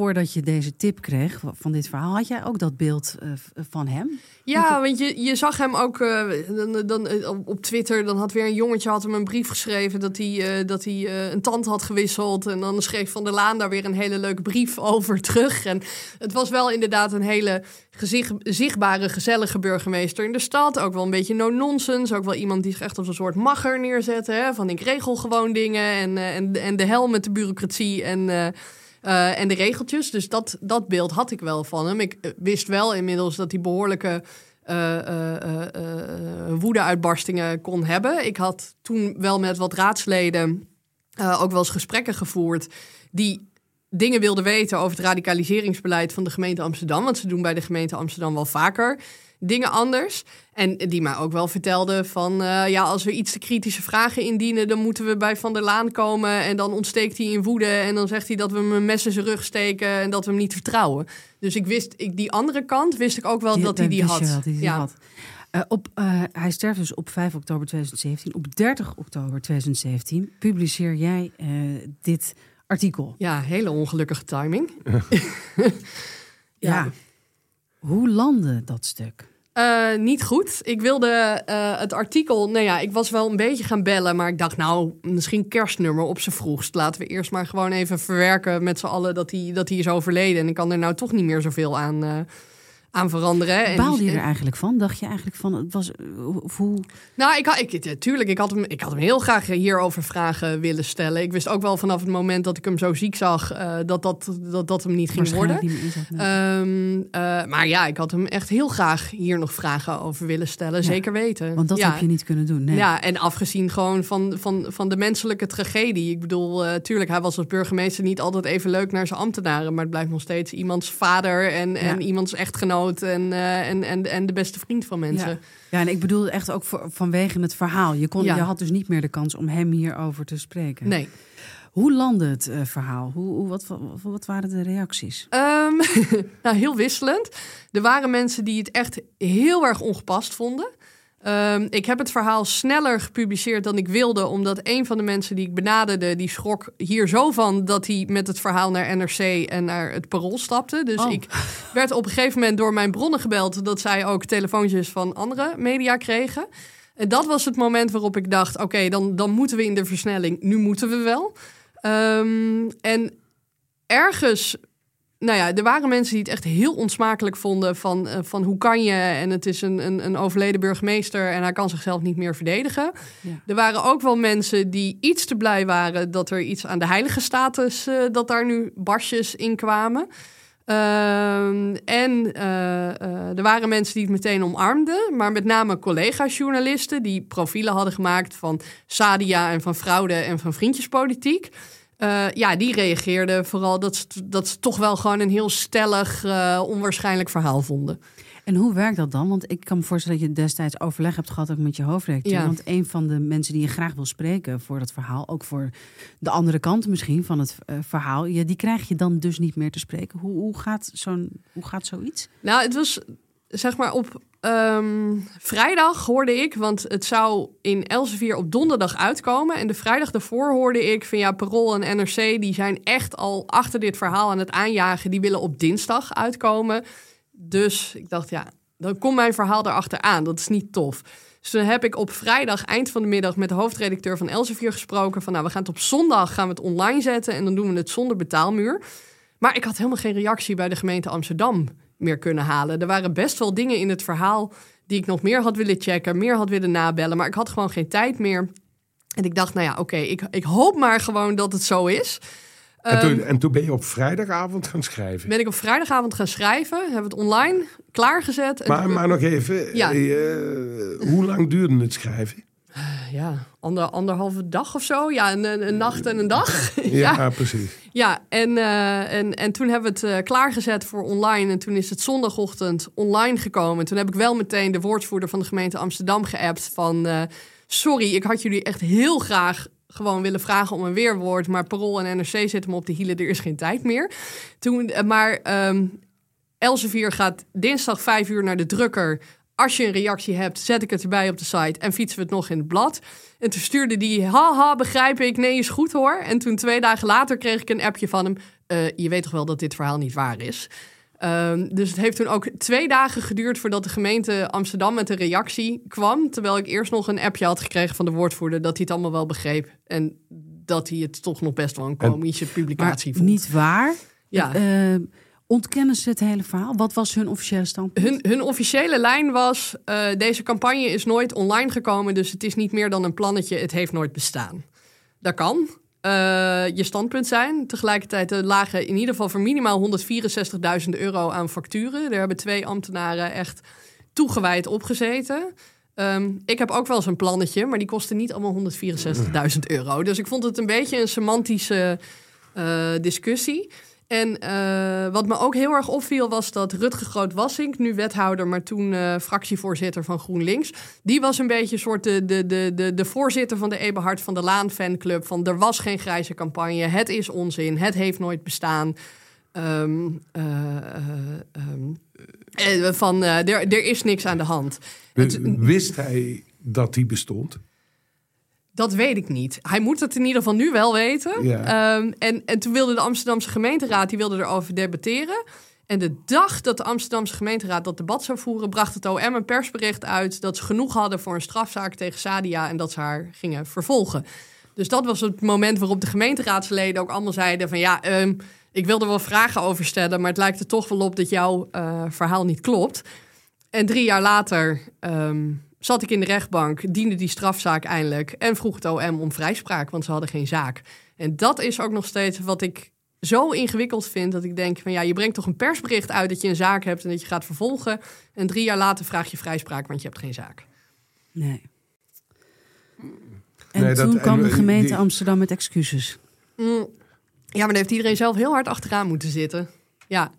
voordat je deze tip kreeg van dit verhaal, had jij ook dat beeld eh, van hem? Ja, want je, je zag hem ook eh, dan, dan, eh, op- Twitter. Dan had weer een jongetje had hem een brief geschreven dat hij, dat hij een tand had gewisseld. En dan schreef Van der Laan daar weer een hele leuke brief (laughs) over terug. En het was wel inderdaad een hele gezicht, zichtbare, gezellige burgemeester in de stad. Ook wel een beetje no-nonsense. Ook wel iemand die zich echt als een soort macher neerzette. Hè? Van ik regel gewoon dingen. En, en, en de hel met de bureaucratie en... eh, en de regeltjes. Dus dat, dat beeld had ik wel van hem. Ik eh, wist wel inmiddels dat hij behoorlijke eh, eh, eh, eh, woede-uitbarstingen kon hebben. Ik had toen wel met wat raadsleden ook wel eens gesprekken gevoerd die dingen wilden weten over het radicaliseringsbeleid van de gemeente Amsterdam. Want ze doen bij de gemeente Amsterdam wel vaker dingen anders. En die mij ook wel vertelden van... eh, ja, als we iets te kritische vragen indienen... dan moeten we bij Van der Laan komen... en dan ontsteekt hij in woede... en dan zegt hij dat we hem een mes in zijn rug steken... en dat we hem niet vertrouwen. Dus ik wist, ik, die andere kant wist ik ook wel dat hij die had. wel die ja. had. Eh, op, eh, hij sterft dus op 5 oktober 2017. Op 30 oktober 2017 publiceer jij dit artikel. ja, hele ongelukkige timing. (laughs) (laughs) Ja. Hoe landde dat stuk? Eh, niet goed. Ik wilde eh, het artikel. Nou ja, ik was wel een beetje gaan bellen. Maar ik dacht, nou, misschien kerstnummer op z'n vroegst. Laten we eerst maar gewoon even verwerken met z'n allen dat hij, dat hij is overleden. En ik kan er nou toch niet meer zoveel aan, eh, aan veranderen. En- Baalde je er eigenlijk van? Dacht je eigenlijk van, het was, eh, hoe... Nou, ik, had- ik, tuurlijk, ik had, hem, ik had hem heel graag hierover vragen willen stellen. Ik wist ook wel vanaf het moment dat ik hem zo ziek zag, eh, dat, dat, dat dat hem niet ging worden. niet meer in zat? Nee. Ehm, eh, maar ja, ik had hem echt heel graag hier nog vragen over willen stellen. Zeker weten. Want dat ja. heb je niet kunnen doen. Nee. Ja, en afgezien gewoon van, van, van de menselijke tragedie. Ik bedoel, eh, tuurlijk, hij was als burgemeester niet altijd even leuk naar zijn ambtenaren. Maar het blijft nog steeds iemands vader en, en iemands echtgenoot en, eh, en, en, en de beste vriend van mensen. Ja. ja, en ik bedoel echt ook voor, vanwege het verhaal. Je, kon, Ja. je had dus niet meer de kans om hem hierover te spreken. Nee. Hoe landde het eh, verhaal? Hoe, hoe, wat, wat, wat waren de reacties? Ehm, (laughs) nou, heel wisselend. Er waren mensen die het echt heel erg ongepast vonden. Ehm, ik heb het verhaal sneller gepubliceerd dan ik wilde, omdat een van de mensen die ik benaderde, die schrok hier zo van dat hij met het verhaal naar NRC en naar het Parool stapte. Dus Oh. ik werd op een gegeven moment door mijn bronnen gebeld dat zij ook telefoontjes van andere media kregen. En dat was het moment waarop ik dacht: oké, dan, dan moeten we in de versnelling. Nu moeten we wel. Ehm, en ergens nou ja, er waren mensen die het echt heel onsmakelijk vonden van, eh, van hoe kan je en het is een, een, een overleden burgemeester en hij kan zichzelf niet meer verdedigen. Ja. Er waren ook wel mensen die iets te blij waren dat er iets aan de heilige status, eh, dat daar nu barsjes in kwamen. Ehm, en eh, er waren mensen die het meteen omarmden, maar met name collega-journalisten die profielen hadden gemaakt van Sadia en van fraude en van vriendjespolitiek. Eh, ja, die reageerden vooral dat ze, dat ze toch wel gewoon een heel stellig, eh, onwaarschijnlijk verhaal vonden. En hoe werkt dat dan? Want ik kan me voorstellen dat je destijds overleg hebt gehad ook met je hoofdredacteur. Ja. Want een van de mensen die je graag wil spreken voor dat verhaal, ook voor de andere kant misschien van het eh, verhaal, ja, die krijg je dan dus niet meer te spreken. Hoe, hoe, gaat, zo'n, hoe gaat zoiets? Nou, het was zeg maar op ehm, vrijdag hoorde ik, want het zou in Elsevier op donderdag uitkomen. En de vrijdag daarvoor hoorde ik van ja, Parool en NRC, die zijn echt al achter dit verhaal aan het aanjagen. Die willen op dinsdag uitkomen. Dus ik dacht, ja, dan komt mijn verhaal erachter aan. Dat is niet tof. Dus toen heb ik op vrijdag, eind van de middag, met de hoofdredacteur van Elsevier gesproken. Van nou, we gaan het op zondag gaan we het online zetten en dan doen we het zonder betaalmuur. Maar ik had helemaal geen reactie bij de gemeente Amsterdam meer kunnen halen. Er waren best wel dingen in het verhaal die ik nog meer had willen checken, meer had willen nabellen. Maar ik had gewoon geen tijd meer. En ik dacht, nou ja, oké, ik, ik hoop maar gewoon dat het zo is. En toen, Ehm, en toen ben je op vrijdagavond gaan schrijven. ben ik op vrijdagavond gaan schrijven, hebben we het online klaargezet. En Maar, toen- maar nog even, Ja. eh, hoe lang duurde het schrijven? Ja, ander, anderhalve dag of zo. Ja, een, een, een nacht en een dag. (laughs) Ja, precies. Ja, en, eh, en, en toen hebben we het eh, klaargezet voor online. En toen is het zondagochtend online gekomen. Toen heb ik wel meteen de woordvoerder van de gemeente Amsterdam geappt van... eh, sorry, ik had jullie echt heel graag gewoon willen vragen om een weerwoord... maar Parool en NRC zitten me op de hielen, er is geen tijd meer. Toen, maar ehm Elsevier gaat dinsdag vijf uur naar de drukker... Als je een reactie hebt, zet ik het erbij op de site en fietsen we het nog in het blad. En toen stuurde die, haha, begrijp ik, nee, is goed hoor. En toen twee dagen later kreeg ik een appje van hem. eh, je weet toch wel dat dit verhaal niet waar is? Ehm, dus het heeft toen ook twee dagen geduurd voordat de gemeente Amsterdam met een reactie kwam. Terwijl ik eerst nog een appje had gekregen van de woordvoerder dat hij het allemaal wel begreep. En dat hij het toch nog best wel een komische publicatie vond. niet waar. Ja. Eh, ontkennen ze het hele verhaal? Wat was hun officiële standpunt? Hun, hun officiële lijn was: eh, deze campagne is nooit online gekomen, dus het is niet meer dan een plannetje. Het heeft nooit bestaan. Dat kan. eh, je standpunt zijn. Tegelijkertijd er lagen in ieder geval voor minimaal 164.000 euro aan facturen. Daar hebben twee ambtenaren echt toegewijd opgezeten. Ehm, ik heb ook wel eens een plannetje, maar die kostte niet allemaal 164.000 euro. Dus ik vond het een beetje een semantische eh, discussie. En eh, wat me ook heel erg opviel was dat Rutger Groot-Wassink, nu wethouder, maar toen eh, fractievoorzitter van GroenLinks, die was een beetje een soort de, de, de, de, de voorzitter van de Eberhard van der Laan fanclub. Van er was geen grijze campagne, het is onzin, het heeft nooit bestaan. Ehm, eh, eh, ehm, eh, van er, er is niks aan de hand. Wist hij dat die bestond? Dat weet ik niet. Hij moet het in ieder geval nu wel weten. Ja. Ehm, en, en toen wilde de Amsterdamse gemeenteraad die wilde erover debatteren. En de dag dat de Amsterdamse gemeenteraad dat debat zou voeren, bracht het OM een persbericht uit dat ze genoeg hadden voor een strafzaak tegen Sadia en dat ze haar gingen vervolgen. Dus dat was het moment waarop de gemeenteraadsleden ook allemaal zeiden van ja, ehm, ik wil er wel vragen over stellen, maar het lijkt er toch wel op dat jouw eh, verhaal niet klopt. En drie jaar later ehm, zat ik in de rechtbank, diende die strafzaak eindelijk en vroeg het OM om vrijspraak, want ze hadden geen zaak. En dat is ook nog steeds wat ik zo ingewikkeld vind dat ik denk van ja, je brengt toch een persbericht uit dat je een zaak hebt en dat je gaat vervolgen. En drie jaar later vraag je vrijspraak, want je hebt geen zaak. Nee. En Nee, dat- toen en kwam de die- gemeente Amsterdam met excuses. Mm. Ja, maar daar heeft iedereen zelf heel hard achteraan moeten zitten. Ja,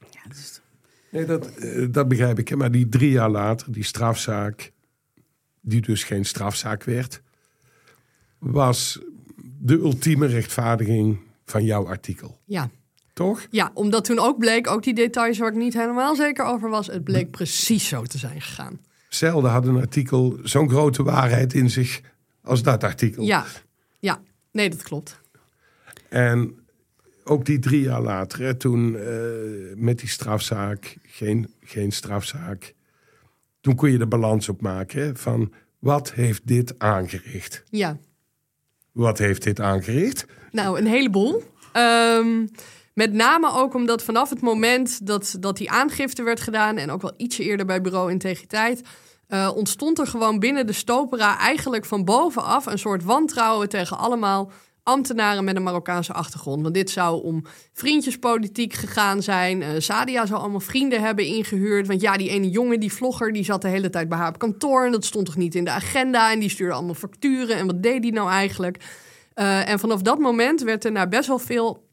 Nee, dat, eh, dat begrijp ik. hè. Maar die drie jaar later, die strafzaak, die dus geen strafzaak werd, was de ultieme rechtvaardiging van jouw artikel. ja. Toch? Ja, omdat toen ook bleek, ook die details waar ik niet helemaal zeker over was, het bleek precies zo te zijn gegaan. Zelden had een artikel zo'n grote waarheid in zich als dat artikel. Ja, ja, nee, dat klopt. En ook die drie jaar later, hè, toen eh, met die strafzaak, geen, geen strafzaak, toen kon je de balans opmaken hè, van wat heeft dit aangericht? Ja, Wat heeft dit aangericht? nou, een heleboel. Ehm, met name ook omdat vanaf het moment dat, dat die aangifte werd gedaan... en ook wel ietsje eerder bij Bureau Integriteit... eh, ontstond er gewoon binnen de Stopera eigenlijk van bovenaf... een soort wantrouwen tegen allemaal ambtenaren met een Marokkaanse achtergrond. Want dit zou om vriendjespolitiek gegaan zijn. Eh, Sadia zou allemaal vrienden hebben ingehuurd. Want ja, die ene jongen, die vlogger, die zat de hele tijd bij haar op kantoor... en dat stond toch niet in de agenda... en die stuurde allemaal facturen. En wat deed die nou eigenlijk? Eh, en vanaf dat moment werd er naar best wel veel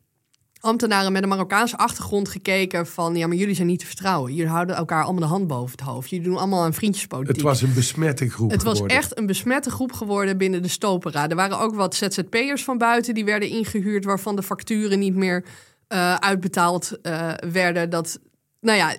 ambtenaren met een Marokkaanse achtergrond gekeken van ja, maar jullie zijn niet te vertrouwen. Jullie houden elkaar allemaal de hand boven het hoofd. Jullie doen allemaal aan vriendjespolitiek. Het was een besmette groep Het was echt een besmette groep geworden binnen de Stopera. Er waren ook wat ZZP'ers van buiten die werden ingehuurd... waarvan de facturen niet meer eh, uitbetaald eh, werden. Dat, nou ja,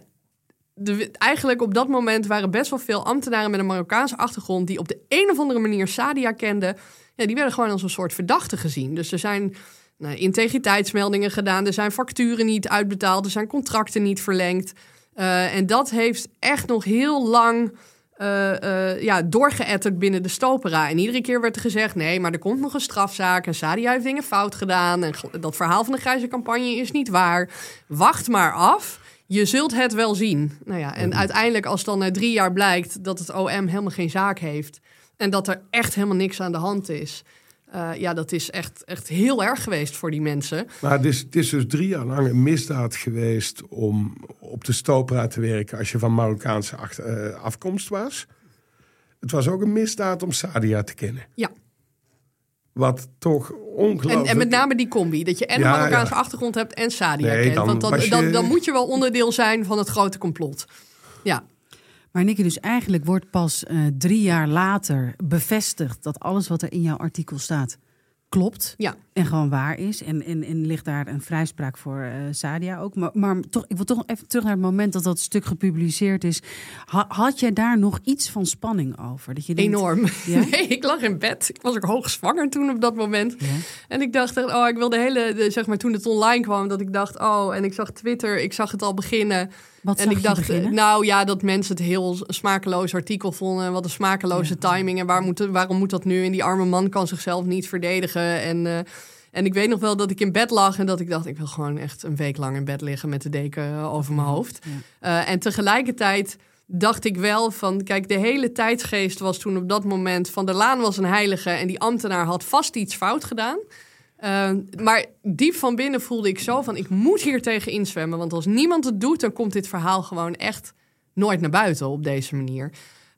de, eigenlijk op dat moment waren best wel veel ambtenaren... met een Marokkaanse achtergrond... die op de een of andere manier Sadia kenden... Ja, die werden gewoon als een soort verdachte gezien. Dus er zijn nou, integriteitsmeldingen gedaan... er zijn facturen niet uitbetaald... er zijn contracten niet verlengd... Uh, en dat heeft echt nog heel lang uh, uh, ja, doorgeëtterd binnen de Stopera. En iedere keer werd er gezegd: nee, maar er komt nog een strafzaak. En Sadia heeft dingen fout gedaan. En dat verhaal van de grijze campagne is niet waar. Wacht maar af. je zult het wel zien. Nou ja, en uiteindelijk als dan na drie jaar blijkt dat het OM helemaal geen zaak heeft... en dat er echt helemaal niks aan de hand is... Uh, ja, dat is echt, echt heel erg geweest voor die mensen. Maar het is, het is dus drie jaar lang een misdaad geweest om op de stopera te werken als je van Marokkaanse uh, afkomst was. Het was ook een misdaad om Sadia te kennen. Ja. Wat toch ongelooflijk... En, en met name die combi, dat je en een Marokkaanse ja. achtergrond hebt en Sadia nee, kent. Want dan, je... dan, dan moet je wel onderdeel zijn van het grote complot. Ja. Maar Nicky, dus eigenlijk wordt pas uh, drie jaar later bevestigd dat alles wat er in jouw artikel staat klopt. Ja. En gewoon waar is. En, en, en ligt daar een vrijspraak voor uh, Sadia ook. Maar, maar toch, ik wil toch even terug naar het moment dat dat stuk gepubliceerd is. Ha, had jij daar nog iets van spanning over? Dat je denkt, Enorm. Ja? (laughs) Nee, ik lag in bed. Ik was ook hoogzwanger toen op dat moment. Ja. En ik dacht, oh, ik wilde de hele, de, zeg maar toen het online kwam, dat ik dacht, oh, en ik zag Twitter, ik zag het al beginnen. Wat en ik dacht, beginnen? nou ja, dat mensen het heel smakeloos artikel vonden. Wat een smakeloze ja. timing. En waar moet waarom moet dat nu? En die arme man kan zichzelf niet verdedigen. En, uh, en ik weet nog wel dat ik in bed lag en dat ik dacht, ik wil gewoon echt een week lang in bed liggen met de deken over mijn hoofd. Ja. Uh, en tegelijkertijd dacht ik wel van, kijk, de hele tijdsgeest was toen op dat moment van der Laan was een heilige en die ambtenaar had vast iets fout gedaan. Uh, maar diep van binnen voelde ik zo van, ik moet hier tegen inzwemmen. Want als niemand het doet, dan komt dit verhaal gewoon echt nooit naar buiten op deze manier.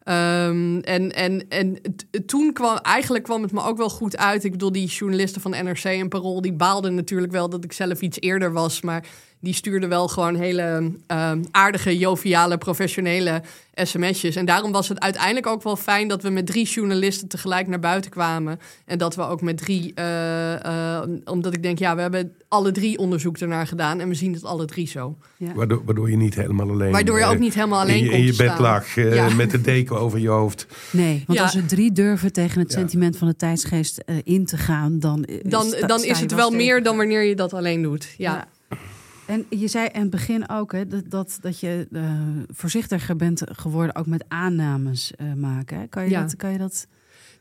Um, en en, en toen kwam, eigenlijk kwam het me ook wel goed uit. Ik bedoel, die journalisten van NRC en Parool, die baalden natuurlijk wel dat ik zelf iets eerder was. Maar die stuurde wel gewoon hele uh, aardige, joviale, professionele sms'jes. En daarom was het uiteindelijk ook wel fijn dat we met drie journalisten tegelijk naar buiten kwamen. En dat we ook met drie, uh, uh, omdat ik denk, ja, we hebben alle drie onderzoek ernaar gedaan en we zien het alle drie zo. Ja. Waardoor, waardoor je niet helemaal alleen. Waardoor je ook niet helemaal alleen in je, in je bed lag uh, ja. (laughs) met de deken over je hoofd. Nee, want ja. als we drie durven tegen het sentiment van de tijdsgeest in te gaan, dan, dan, sta, dan is het wel meer dan wanneer je dat alleen doet. ja. En je zei in het begin ook hè, dat, dat, dat je uh, voorzichtiger bent geworden, ook met aannames uh, maken. Kan je, ja. dat, kan je dat.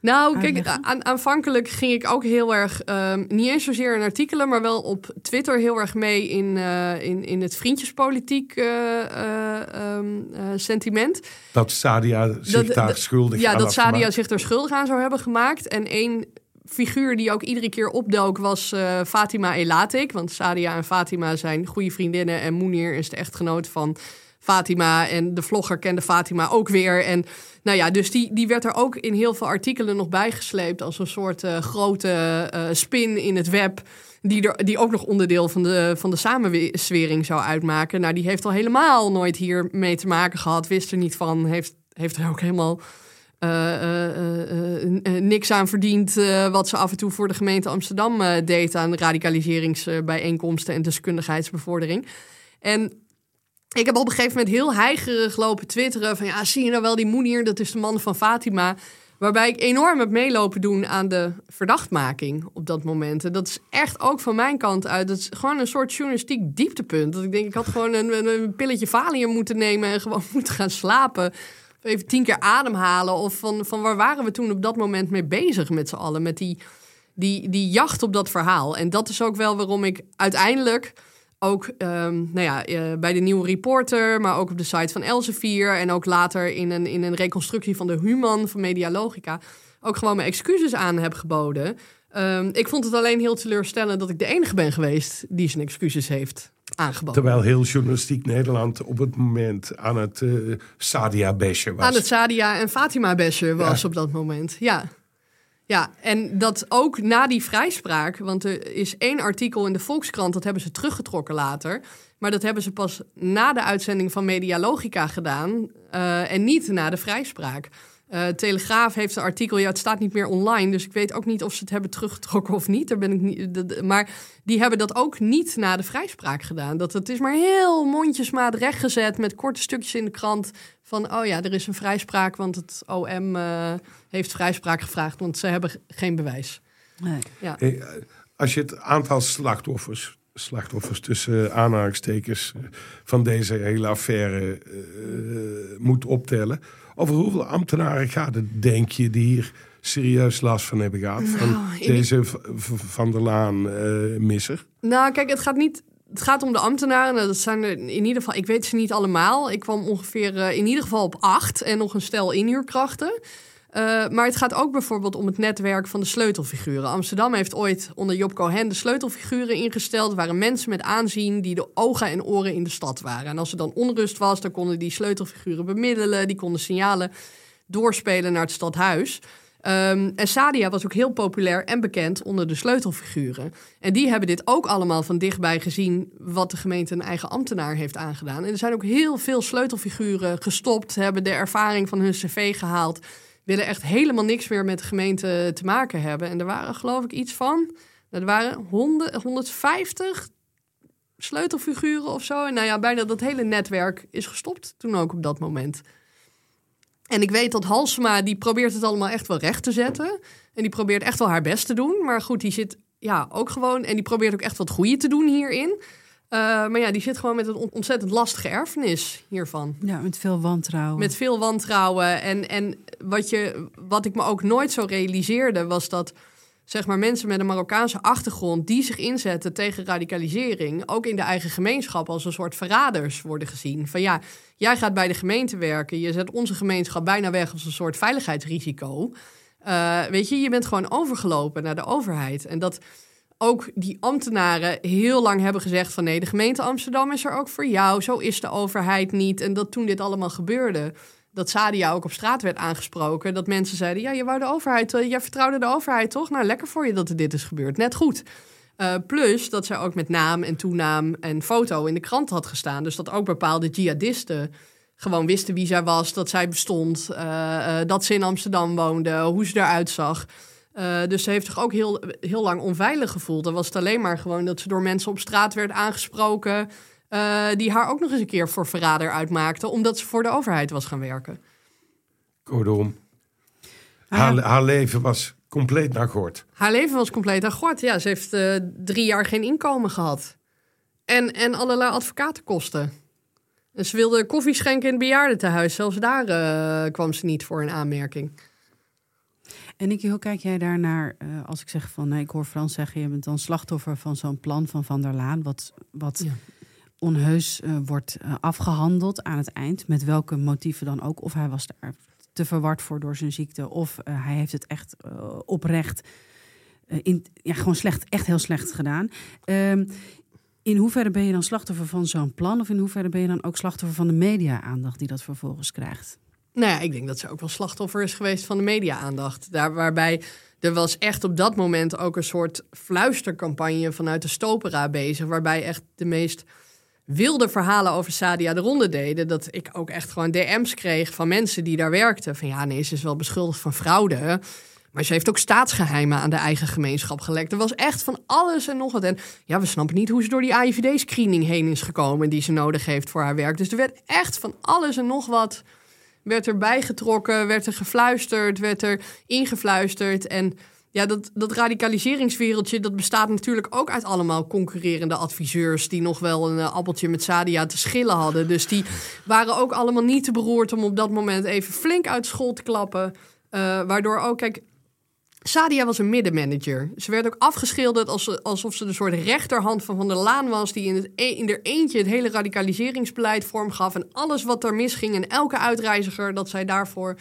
Nou, uitleggen? kijk, aan, aanvankelijk ging ik ook heel erg, um, niet eens zozeer in artikelen, maar wel op Twitter heel erg mee in, uh, in, in het vriendjespolitiek um, sentiment. Dat Sadia zich dat, daar schuldig ja, aan dat Sadia gemaakt. zich daar schuldig aan zou hebben gemaakt. En één figuur die ook iedere keer opdook was uh, Fatima Elatik. Want Sadia en Fatima zijn goede vriendinnen. En Moenier is de echtgenoot van Fatima. En de vlogger kende Fatima ook weer. En nou ja, dus die, die werd er ook in heel veel artikelen nog bijgesleept. Als een soort uh, grote uh, spin in het web. Die, er, die ook nog onderdeel van de, van de samenzwering zou uitmaken. Nou, die heeft al helemaal nooit hier mee te maken gehad. Wist er niet van. Heeft, heeft er ook helemaal niks aan verdient wat ze af en toe voor de gemeente Amsterdam deed aan radicaliseringsbijeenkomsten en deskundigheidsbevordering. En ik heb op een gegeven moment heel heigerig lopen twitteren van ja, zie je nou wel die Moenier, dat is de man van Fatima. Waarbij ik enorm heb meelopen doen aan de verdachtmaking op dat moment. En dat is echt ook van mijn kant uit. Dat is gewoon een soort journalistiek dieptepunt. Dat ik denk, ik had gewoon een, een pilletje valium moeten nemen en gewoon (laughs) moeten gaan slapen even tien keer ademhalen. Of van, van waar waren we toen op dat moment mee bezig met z'n allen? Met die, die, die jacht op dat verhaal. En dat is ook wel waarom ik uiteindelijk ook um, nou ja, uh, bij de nieuwe reporter, maar ook op de site van Elsevier en ook later in een, in een reconstructie van de Human van Medialogica ook gewoon mijn excuses aan heb geboden. Um, ik vond het alleen heel teleurstellend dat ik de enige ben geweest die zijn excuses heeft aangeboden. Terwijl heel journalistiek Nederland op het moment aan het uh, Sadia-besje was. Aan het Sadia en Fatima-besje was ja. op dat moment, ja. Ja, en dat ook na die vrijspraak, want er is één artikel in de Volkskrant, dat hebben ze teruggetrokken later. Maar dat hebben ze pas na de uitzending van Medialogica gedaan uh, en niet na de vrijspraak. Uh, Telegraaf heeft een artikel, ja, het staat niet meer online, dus ik weet ook niet of ze het hebben teruggetrokken of niet. Daar ben ik niet de, maar die hebben dat ook niet na de vrijspraak gedaan. Dat het is maar heel mondjesmaat rechtgezet met korte stukjes in de krant van, oh ja, er is een vrijspraak, want het OM uh, heeft vrijspraak gevraagd, want ze hebben geen bewijs. Nee. Ja. Hey, als je het aantal slachtoffers slachtoffers tussen aanhalingstekens van deze hele affaire uh, moet optellen. Over hoeveel ambtenaren gaat het, denk je, die hier serieus last van hebben gehad? Van nou, deze Van der Laan uh, misser? Nou, kijk, het gaat niet het gaat om de ambtenaren. Dat zijn er in ieder geval, ik weet ze niet allemaal. Ik kwam ongeveer eh, in ieder geval op acht en nog een stel inhuurkrachten. Eh, maar het gaat ook bijvoorbeeld om het netwerk van de sleutelfiguren. Amsterdam heeft ooit onder Job Cohen de sleutelfiguren ingesteld. Waren mensen met aanzien die de ogen en oren in de stad waren. En als er dan onrust was, dan konden die sleutelfiguren bemiddelen. Die konden signalen doorspelen naar het stadhuis. Ehm, en Sadia was ook heel populair en bekend onder de sleutelfiguren. En die hebben dit ook allemaal van dichtbij gezien... wat de gemeente een eigen ambtenaar heeft aangedaan. En er zijn ook heel veel sleutelfiguren gestopt... hebben de ervaring van hun cv gehaald... willen echt helemaal niks meer met de gemeente te maken hebben. En er waren geloof ik iets van... er waren 100, 150 sleutelfiguren of zo. En nou ja, bijna dat hele netwerk is gestopt toen ook op dat moment... En ik weet dat Halsema, die probeert het allemaal echt wel recht te zetten. En die probeert echt wel haar best te doen. Maar goed, die zit ja, ook gewoon... En die probeert ook echt wat goede te doen hierin. Uh, maar ja, die zit gewoon met een ontzettend lastige erfenis hiervan. Ja, met veel wantrouwen. Met veel wantrouwen. En, en wat, je, wat ik me ook nooit zo realiseerde, was dat zeg maar, mensen met een Marokkaanse achtergrond die zich inzetten tegen radicalisering, ook in de eigen gemeenschap als een soort verraders worden gezien. Van ja, jij gaat bij de gemeente werken, je zet onze gemeenschap bijna weg als een soort veiligheidsrisico. Uh, weet je, je bent gewoon overgelopen naar de overheid. En dat ook die ambtenaren heel lang hebben gezegd van nee, de gemeente Amsterdam is er ook voor jou, zo is de overheid niet. En dat toen dit allemaal gebeurde, dat Sadia ook op straat werd aangesproken. Dat mensen zeiden: Ja, je wou de overheid, jij vertrouwde de overheid toch? Nou, lekker voor je dat er dit is gebeurd. Net goed. Uh, plus dat zij ook met naam en toenaam en foto in de krant had gestaan. Dus dat ook bepaalde jihadisten gewoon wisten wie zij was, dat zij bestond, uh, dat ze in Amsterdam woonde, hoe ze eruit zag. Dus ze heeft zich ook heel, heel lang onveilig gevoeld. Dan was het alleen maar gewoon dat ze door mensen op straat werd aangesproken. Uh, die haar ook nog eens een keer voor verrader uitmaakte, omdat ze voor de overheid was gaan werken. Kortom, haar, haar leven was compleet naar gort. Haar leven was compleet naar gort. Ja, ze heeft uh, drie jaar geen inkomen gehad. En, en allerlei advocatenkosten. En ze wilde koffie schenken in het bejaardentehuis. Zelfs daar uh, kwam ze niet voor in aanmerking. En Nicky, hoe kijk jij daarnaar uh, als ik zeg van... Nee, ik hoor Frans zeggen, je bent dan slachtoffer van zo'n plan van Van der Laan... wat, wat ja onheus uh, wordt uh, afgehandeld aan het eind. Met welke motieven dan ook. Of hij was daar te verward voor door zijn ziekte. Of hij heeft het echt oprecht. in, ja, gewoon slecht, echt heel slecht gedaan. Ehm, in hoeverre ben je dan slachtoffer van zo'n plan? Of in hoeverre ben je dan ook slachtoffer van de media-aandacht die dat vervolgens krijgt? Nou ja, ik denk dat ze ook wel slachtoffer is geweest van de media-aandacht. Daar waarbij er was echt op dat moment ook een soort fluistercampagne vanuit de Stopera bezig. Waarbij echt de meest wilde verhalen over Sadia de ronde deden, dat ik ook echt gewoon DM's kreeg van mensen die daar werkten. Van ja, nee, ze is wel beschuldigd van fraude. Maar ze heeft ook staatsgeheimen aan de eigen gemeenschap gelekt. Er was echt van alles en nog wat. En ja, we snappen niet hoe ze door die AIVD-screening heen is gekomen... die ze nodig heeft voor haar werk. Dus er werd echt van alles en nog wat... werd er bijgetrokken, werd er gefluisterd, werd er ingefluisterd. En ja, dat, dat radicaliseringswereldje dat bestaat natuurlijk ook uit allemaal concurrerende adviseurs die nog wel een uh, appeltje met Sadia te schillen hadden. Dus die waren ook allemaal niet te beroerd om op dat moment even flink uit school te klappen. Uh, waardoor ook, kijk, Sadia was een middenmanager. Ze werd ook afgeschilderd als, alsof ze de soort rechterhand van Van der Laan was... die in, het, e, in eentje het hele radicaliseringsbeleid vormgaf... en alles wat er misging en elke uitreiziger... dat zij daarvoor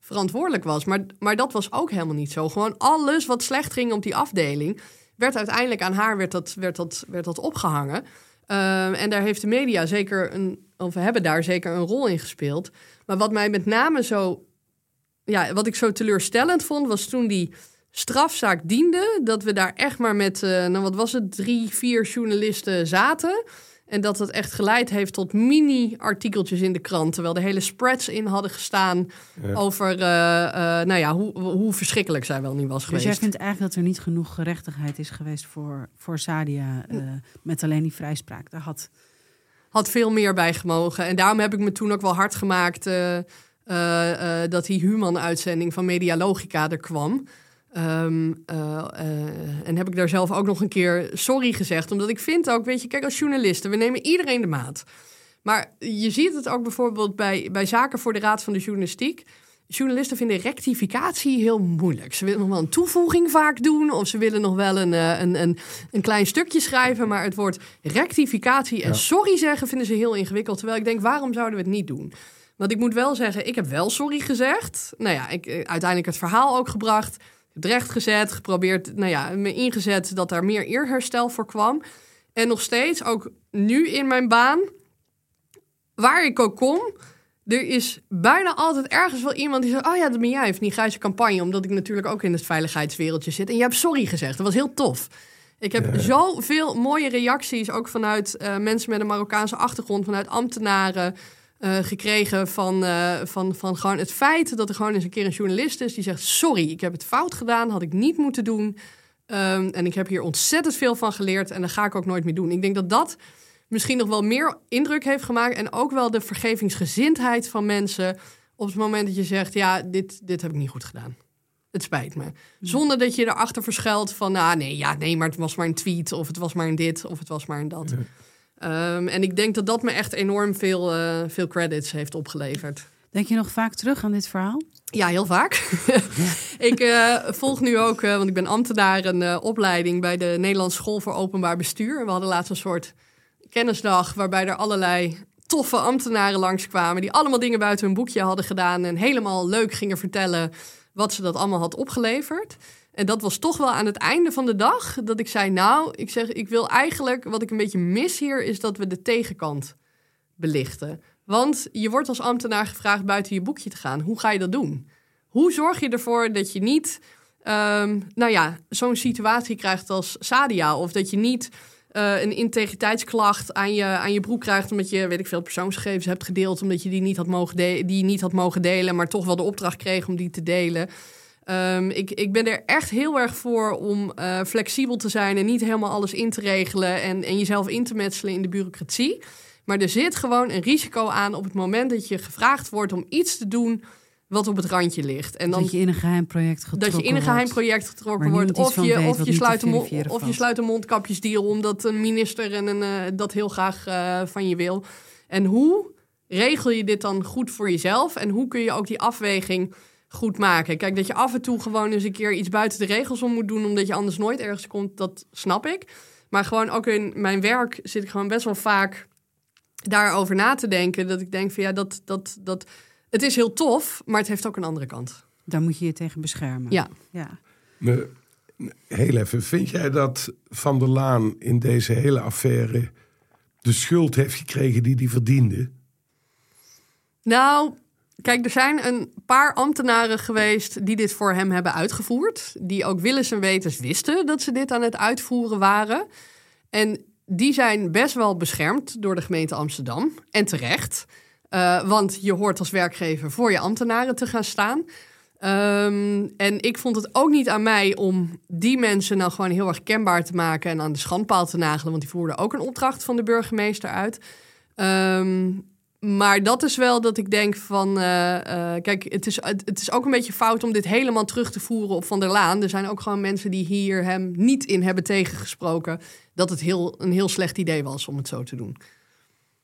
verantwoordelijk was. Maar, maar dat was ook helemaal niet zo. Gewoon alles wat slecht ging op die afdeling, werd uiteindelijk aan haar werd dat, werd dat, werd dat opgehangen. Uh, en daar heeft de media zeker een, of hebben daar zeker een rol in gespeeld. Maar wat mij met name zo, ja, wat ik zo teleurstellend vond, was toen die strafzaak diende, dat we daar echt maar met, uh, nou wat was het, drie, vier journalisten zaten. En dat het echt geleid heeft tot mini-artikeltjes in de krant. Terwijl er hele spreads in hadden gestaan ja. over uh, uh, nou ja, hoe, hoe verschrikkelijk zij wel niet was geweest. Dus jij vindt eigenlijk dat er niet genoeg gerechtigheid is geweest voor, voor Sadia uh, met alleen die vrijspraak? Daar had... had veel meer bij gemogen. En daarom heb ik me toen ook wel hard gemaakt dat die Human-uitzending van Medialogica er kwam. Um, uh, uh, en heb ik daar zelf ook nog een keer sorry gezegd. Omdat ik vind ook, weet je, kijk, als journalisten, we nemen iedereen de maat. Maar je ziet het ook bijvoorbeeld bij, bij zaken voor de Raad van de Journalistiek. journalisten vinden rectificatie heel moeilijk. Ze willen nog wel een toevoeging vaak doen, of ze willen nog wel een, eh, een, een, een klein stukje schrijven, maar het woord rectificatie en sorry zeggen vinden ze heel ingewikkeld. Terwijl ik denk, waarom zouden we het niet doen? Want ik moet wel zeggen, ik heb wel sorry gezegd. Nou ja, ik, eh, uiteindelijk het verhaal ook gebracht. Het recht gezet, geprobeerd, nou ja, me ingezet dat daar meer eerherstel voor kwam. En nog steeds, ook nu in mijn baan, waar ik ook kom, er is bijna altijd ergens wel iemand die zegt: Oh ja, dat ben jij, heeft die grijze campagne. Omdat ik natuurlijk ook in het veiligheidswereldje zit. En je hebt sorry gezegd. Dat was heel tof. Ik heb zoveel mooie reacties, ook vanuit uh, mensen met een Marokkaanse achtergrond, vanuit ambtenaren. Uh, gekregen van, uh, van, van gewoon het feit dat er gewoon eens een keer een journalist is die zegt: Sorry, ik heb het fout gedaan, had ik niet moeten doen. Um, en ik heb hier ontzettend veel van geleerd en dat ga ik ook nooit meer doen. Ik denk dat dat misschien nog wel meer indruk heeft gemaakt. En ook wel de vergevingsgezindheid van mensen. Op het moment dat je zegt: Ja, dit, dit heb ik niet goed gedaan. Het spijt me. Zonder dat je erachter verschuilt van: Nou, nee, ja, nee, maar het was maar een tweet. Of het was maar een dit. Of het was maar een dat. Ja. Um, en ik denk dat dat me echt enorm veel, uh, veel credits heeft opgeleverd. Denk je nog vaak terug aan dit verhaal? Ja, heel vaak. (laughs) ik uh, volg nu ook, uh, want ik ben ambtenaar, een opleiding bij de Nederlandse School voor Openbaar Bestuur. We hadden laatst een soort kennisdag waarbij er allerlei toffe ambtenaren langskwamen die allemaal dingen buiten hun boekje hadden gedaan en helemaal leuk gingen vertellen wat ze dat allemaal had opgeleverd. En dat was toch wel aan het einde van de dag dat ik zei: Nou, ik zeg, ik wil eigenlijk wat ik een beetje mis hier is dat we de tegenkant belichten. Want je wordt als ambtenaar gevraagd buiten je boekje te gaan. Hoe ga je dat doen? Hoe zorg je ervoor dat je niet, um, nou ja, zo'n situatie krijgt als Sadia of dat je niet uh, een integriteitsklacht aan je, aan je broek krijgt. omdat je, weet ik veel, persoonsgegevens hebt gedeeld. omdat je die niet had mogen, die niet had mogen delen. maar toch wel de opdracht kreeg om die te delen. Um, ik, ik ben er echt heel erg voor om uh, flexibel te zijn. en niet helemaal alles in te regelen. En, en jezelf in te metselen in de bureaucratie. Maar er zit gewoon een risico aan op het moment dat je gevraagd wordt om iets te doen wat op het randje ligt. En dan, dat je in een geheim project getrokken Dat je in een geheim project getrokken wordt. Of je, of, je sluit een, of je sluit een mondkapjesdeal omdat een minister en een, uh, dat heel graag uh, van je wil. En hoe regel je dit dan goed voor jezelf? En hoe kun je ook die afweging goed maken? Kijk, dat je af en toe gewoon eens een keer iets buiten de regels om moet doen... omdat je anders nooit ergens komt, dat snap ik. Maar gewoon ook in mijn werk zit ik gewoon best wel vaak daarover na te denken. Dat ik denk van ja, dat... dat, dat het is heel tof, maar het heeft ook een andere kant. Daar moet je je tegen beschermen. Ja. ja. Me, heel even, vind jij dat Van der Laan in deze hele affaire de schuld heeft gekregen die hij verdiende? Nou, kijk, er zijn een paar ambtenaren geweest die dit voor hem hebben uitgevoerd. Die ook willens en wetens wisten dat ze dit aan het uitvoeren waren. En die zijn best wel beschermd door de gemeente Amsterdam. En terecht. Uh, want je hoort als werkgever voor je ambtenaren te gaan staan. Um, en ik vond het ook niet aan mij om die mensen nou gewoon heel erg kenbaar te maken en aan de schandpaal te nagelen, want die voerden ook een opdracht van de burgemeester uit. Um, maar dat is wel dat ik denk van, uh, uh, kijk, het is, het, het, is ook een beetje fout om dit helemaal terug te voeren op Van der Laan. Er zijn ook gewoon mensen die hier hem niet in hebben tegengesproken dat het heel, een heel slecht idee was om het zo te doen.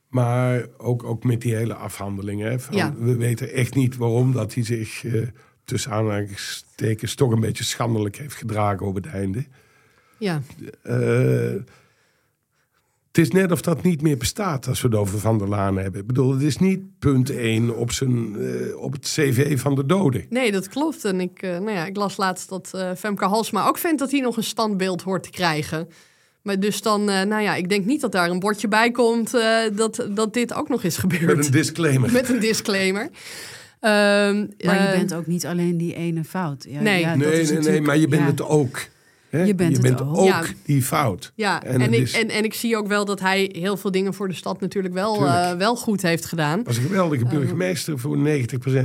Maar ook, ook met die hele afhandelingen. Van, Ja. We weten echt niet waarom dat hij zich eh, tussen aanhalingstekens toch een beetje schandelijk heeft gedragen op het einde. Ja, Eh, het is net of dat niet meer bestaat als we het over Van der Laan hebben. Ik bedoel, het is niet punt 1 op, zijn, eh, op het cv van de doden. nee, dat klopt. En ik, uh, nou ja, ik las laatst dat uh, Femke Halsma ook vindt dat hij nog een standbeeld hoort te krijgen. Maar dus dan, uh, nou ja, ik denk niet dat daar een bordje bij komt uh, dat, dat dit ook nog is gebeurd. Met een disclaimer. (laughs) Met een disclaimer. Um, maar je bent ook niet alleen die ene fout. Ja, nee, ja, nee, nee, nee, maar je bent ja. het ook. Je bent, je bent ook, ja. die fout. Ja, En en, ik, is- en, en ik zie ook wel dat hij heel veel dingen voor de stad natuurlijk wel, uh, wel goed heeft gedaan. was een geweldige burgemeester voor 90%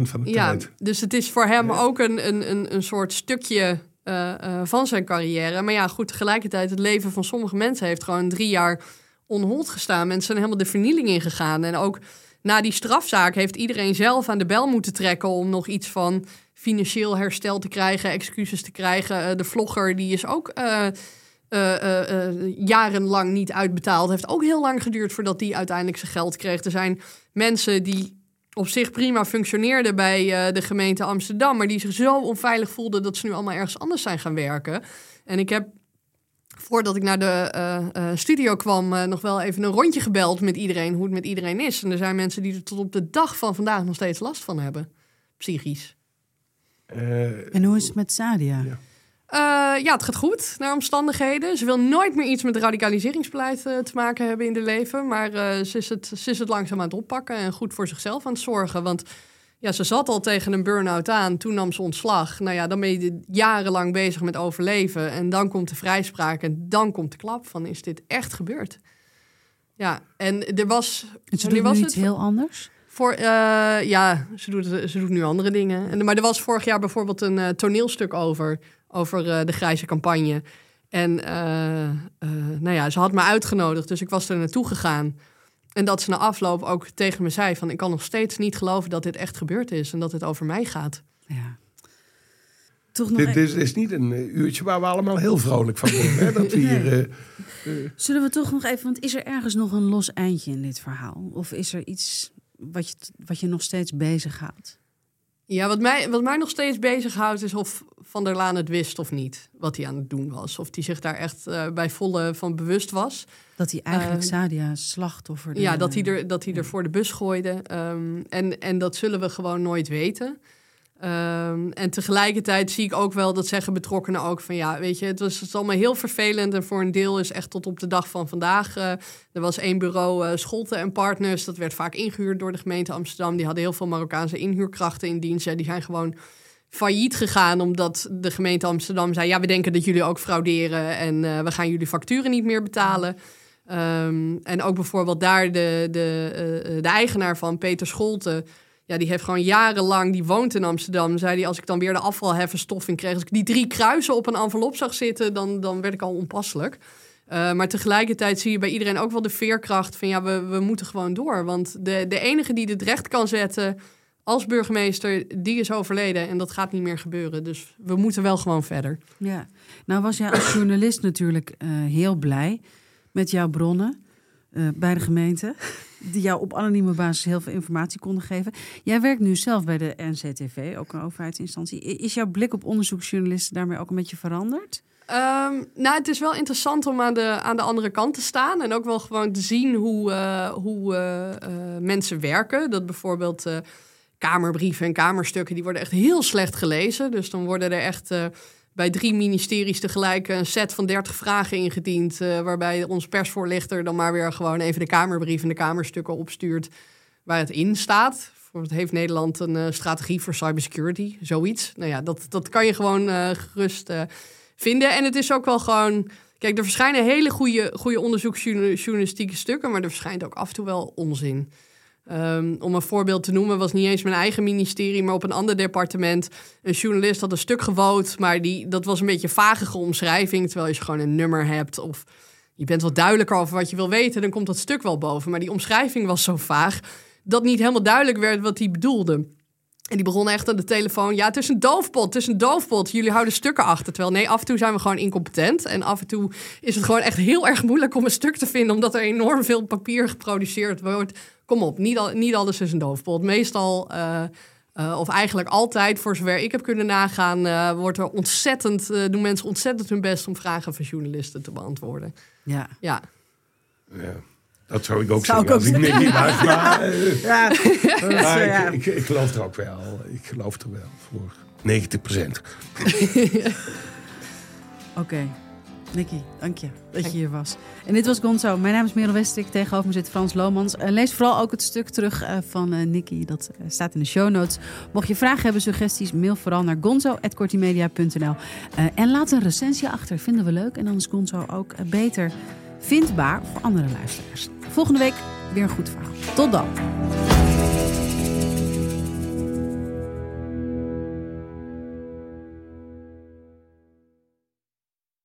van de Ja, tijd. dus het is voor hem Ja. ook een, een, een, een soort stukje uh, van zijn carrière. Maar ja, goed, tegelijkertijd, het leven van sommige mensen heeft gewoon drie jaar onhold gestaan. Mensen zijn helemaal de vernieling ingegaan. En ook na die strafzaak heeft iedereen zelf aan de bel moeten trekken om nog iets van financieel herstel te krijgen, excuses te krijgen. Uh, de vlogger die is ook uh, uh, jarenlang niet uitbetaald. Heeft ook heel lang geduurd voordat die uiteindelijk zijn geld kreeg. Er zijn mensen die op zich prima functioneerde bij eh, de gemeente Amsterdam, maar die zich zo onveilig voelde dat ze nu allemaal ergens anders zijn gaan werken. En ik heb voordat ik naar de eh, eh, studio kwam, eh, nog wel even een rondje gebeld met iedereen, hoe het met iedereen is. En er zijn mensen die er tot op de dag van vandaag nog steeds last van hebben, psychisch. Eh, En hoe is het met Sadia? Ja. Eh, ja, het gaat goed naar omstandigheden. Ze wil nooit meer iets met radicaliseringsbeleid eh, te maken hebben in haar leven. Maar eh, ze, is het, ze is het langzaam aan het oppakken en goed voor zichzelf aan het zorgen. Want ja, ze zat al tegen een burn-out aan. Toen nam ze ontslag. Nou ja, dan ben je jarenlang bezig met overleven. En dan komt de vrijspraak en dan komt de klap van is dit echt gebeurd? Ja, en er was... En ze was iets het? heel anders? Voor, eh, ja, ze doet, ze doet nu andere dingen. En, maar er was vorig jaar bijvoorbeeld een eh, toneelstuk over, over eh, de grijze campagne. En eh, eh, nou ja, ze had me uitgenodigd, dus ik was er naartoe gegaan. En dat ze na afloop ook tegen me zei van... ik kan nog steeds niet geloven dat dit echt gebeurd is... en dat het over mij gaat. Ja. Toch nog dit, e- dit is, is niet een uurtje waar we allemaal heel vrolijk van worden. Hè? Dat we hier, eh, Zullen we toch nog even, want is er ergens nog een los eindje in dit verhaal? Of is er iets wat je, wat je nog steeds bezighoudt? Ja, wat mij, wat mij nog steeds bezighoudt is of Van der Laan het wist of niet. Wat hij aan het doen was. Of hij zich daar echt eh, bij volle van bewust was. Dat hij eigenlijk Eh, Sadia slachtoffer... Ja, dat hij er, dat hij er voor de bus gooide. Ehm, en, en dat zullen we gewoon nooit weten. Ehm, en tegelijkertijd zie ik ook wel dat zeggen betrokkenen ook van ja, weet je, het was allemaal heel vervelend. En voor een deel is echt tot op de dag van vandaag. eh, er was één bureau eh, Scholten en Partners. Dat werd vaak ingehuurd door de gemeente Amsterdam. Die hadden heel veel Marokkaanse inhuurkrachten in dienst. Ja, die zijn gewoon failliet gegaan omdat de gemeente Amsterdam zei: ja, we denken dat jullie ook frauderen en eh, we gaan jullie facturen niet meer betalen. Ehm, en ook bijvoorbeeld daar de, de, de eigenaar van, Peter Scholten. Die heeft gewoon jarenlang, die woont in Amsterdam. Zei hij, als ik dan weer de afvalheffenstoffing kreeg... als ik die drie kruisen op een envelop zag zitten... dan, dan werd ik al onpasselijk. Eh, maar tegelijkertijd zie je bij iedereen ook wel de veerkracht van... ja, we, we moeten gewoon door. Want de, de enige die dit recht kan zetten als burgemeester... die is overleden en dat gaat niet meer gebeuren. Dus we moeten wel gewoon verder. Ja, nou was jij als journalist natuurlijk eh, heel blij met jouw bronnen eh, bij de gemeente. Die jou op anonieme basis heel veel informatie konden geven. Jij werkt nu zelf bij de NCTV, ook een overheidsinstantie. Is jouw blik op onderzoeksjournalisten daarmee ook een beetje veranderd? Ehm, nou, het is wel interessant om aan de, aan de andere kant te staan. En ook wel gewoon te zien hoe, eh, hoe eh, mensen werken. Dat bijvoorbeeld kamerbrieven en kamerstukken... die worden echt heel slecht gelezen. Dus dan worden er echt bij drie ministeries tegelijk... een set van 30 vragen ingediend... eh, waarbij ons persvoorlichter dan maar weer gewoon even de kamerbrief... en de kamerstukken opstuurt waar het in staat. Bijvoorbeeld heeft Nederland een eh, strategie voor cybersecurity, zoiets. Nou ja, dat, dat kan je gewoon eh, gerust vinden. En het is ook wel gewoon... Kijk, er verschijnen hele goede, goede onderzoeksjournalistieke stukken... maar er verschijnt ook af en toe wel onzin. Ehm, om een voorbeeld te noemen, was niet eens mijn eigen ministerie... maar op een ander departement. Een journalist had een stuk gewoond... maar die, dat was een beetje een vagige omschrijving... terwijl je gewoon een nummer hebt of... Je bent wat duidelijker over wat je wil weten, dan komt dat stuk wel boven. Maar die omschrijving was zo vaag dat niet helemaal duidelijk werd wat hij bedoelde. En die begon echt aan de telefoon. Ja, het is een doofpot, het is een doofpot. Jullie houden stukken achter. Terwijl nee, af en toe zijn we gewoon incompetent. En af en toe is het gewoon echt heel erg moeilijk om een stuk te vinden... omdat er enorm veel papier geproduceerd wordt. Kom op, niet, al, niet alles is een doofpot. Meestal, eh, eh, of eigenlijk altijd, voor zover ik heb kunnen nagaan... eh, wordt er ontzettend, eh, doen mensen ontzettend hun best... om vragen van journalisten te beantwoorden. Ja. Ja, ja, dat zou ik ook Zou ik zeggen. ook als ik was. Maar, Ja, (laughs) maar ja. ik, ik, ik geloof er ook wel. Ik geloof er wel voor 90 procent. (laughs) Oké. Nicky, dank je dat je hier was. En dit was Gonzo. Mijn naam is Merel Westrik. Tegenover me zit Frans Lomans. Lees vooral ook het stuk terug eh, van eh Nicky. Dat eh, staat in de show notes. Mocht je vragen hebben, suggesties, mail vooral naar gonzo.kortimedia.nl. En laat een recensie achter. Vinden we leuk. En dan is Gonzo ook beter vindbaar voor andere luisteraars. Volgende week weer een goed verhaal. Tot dan.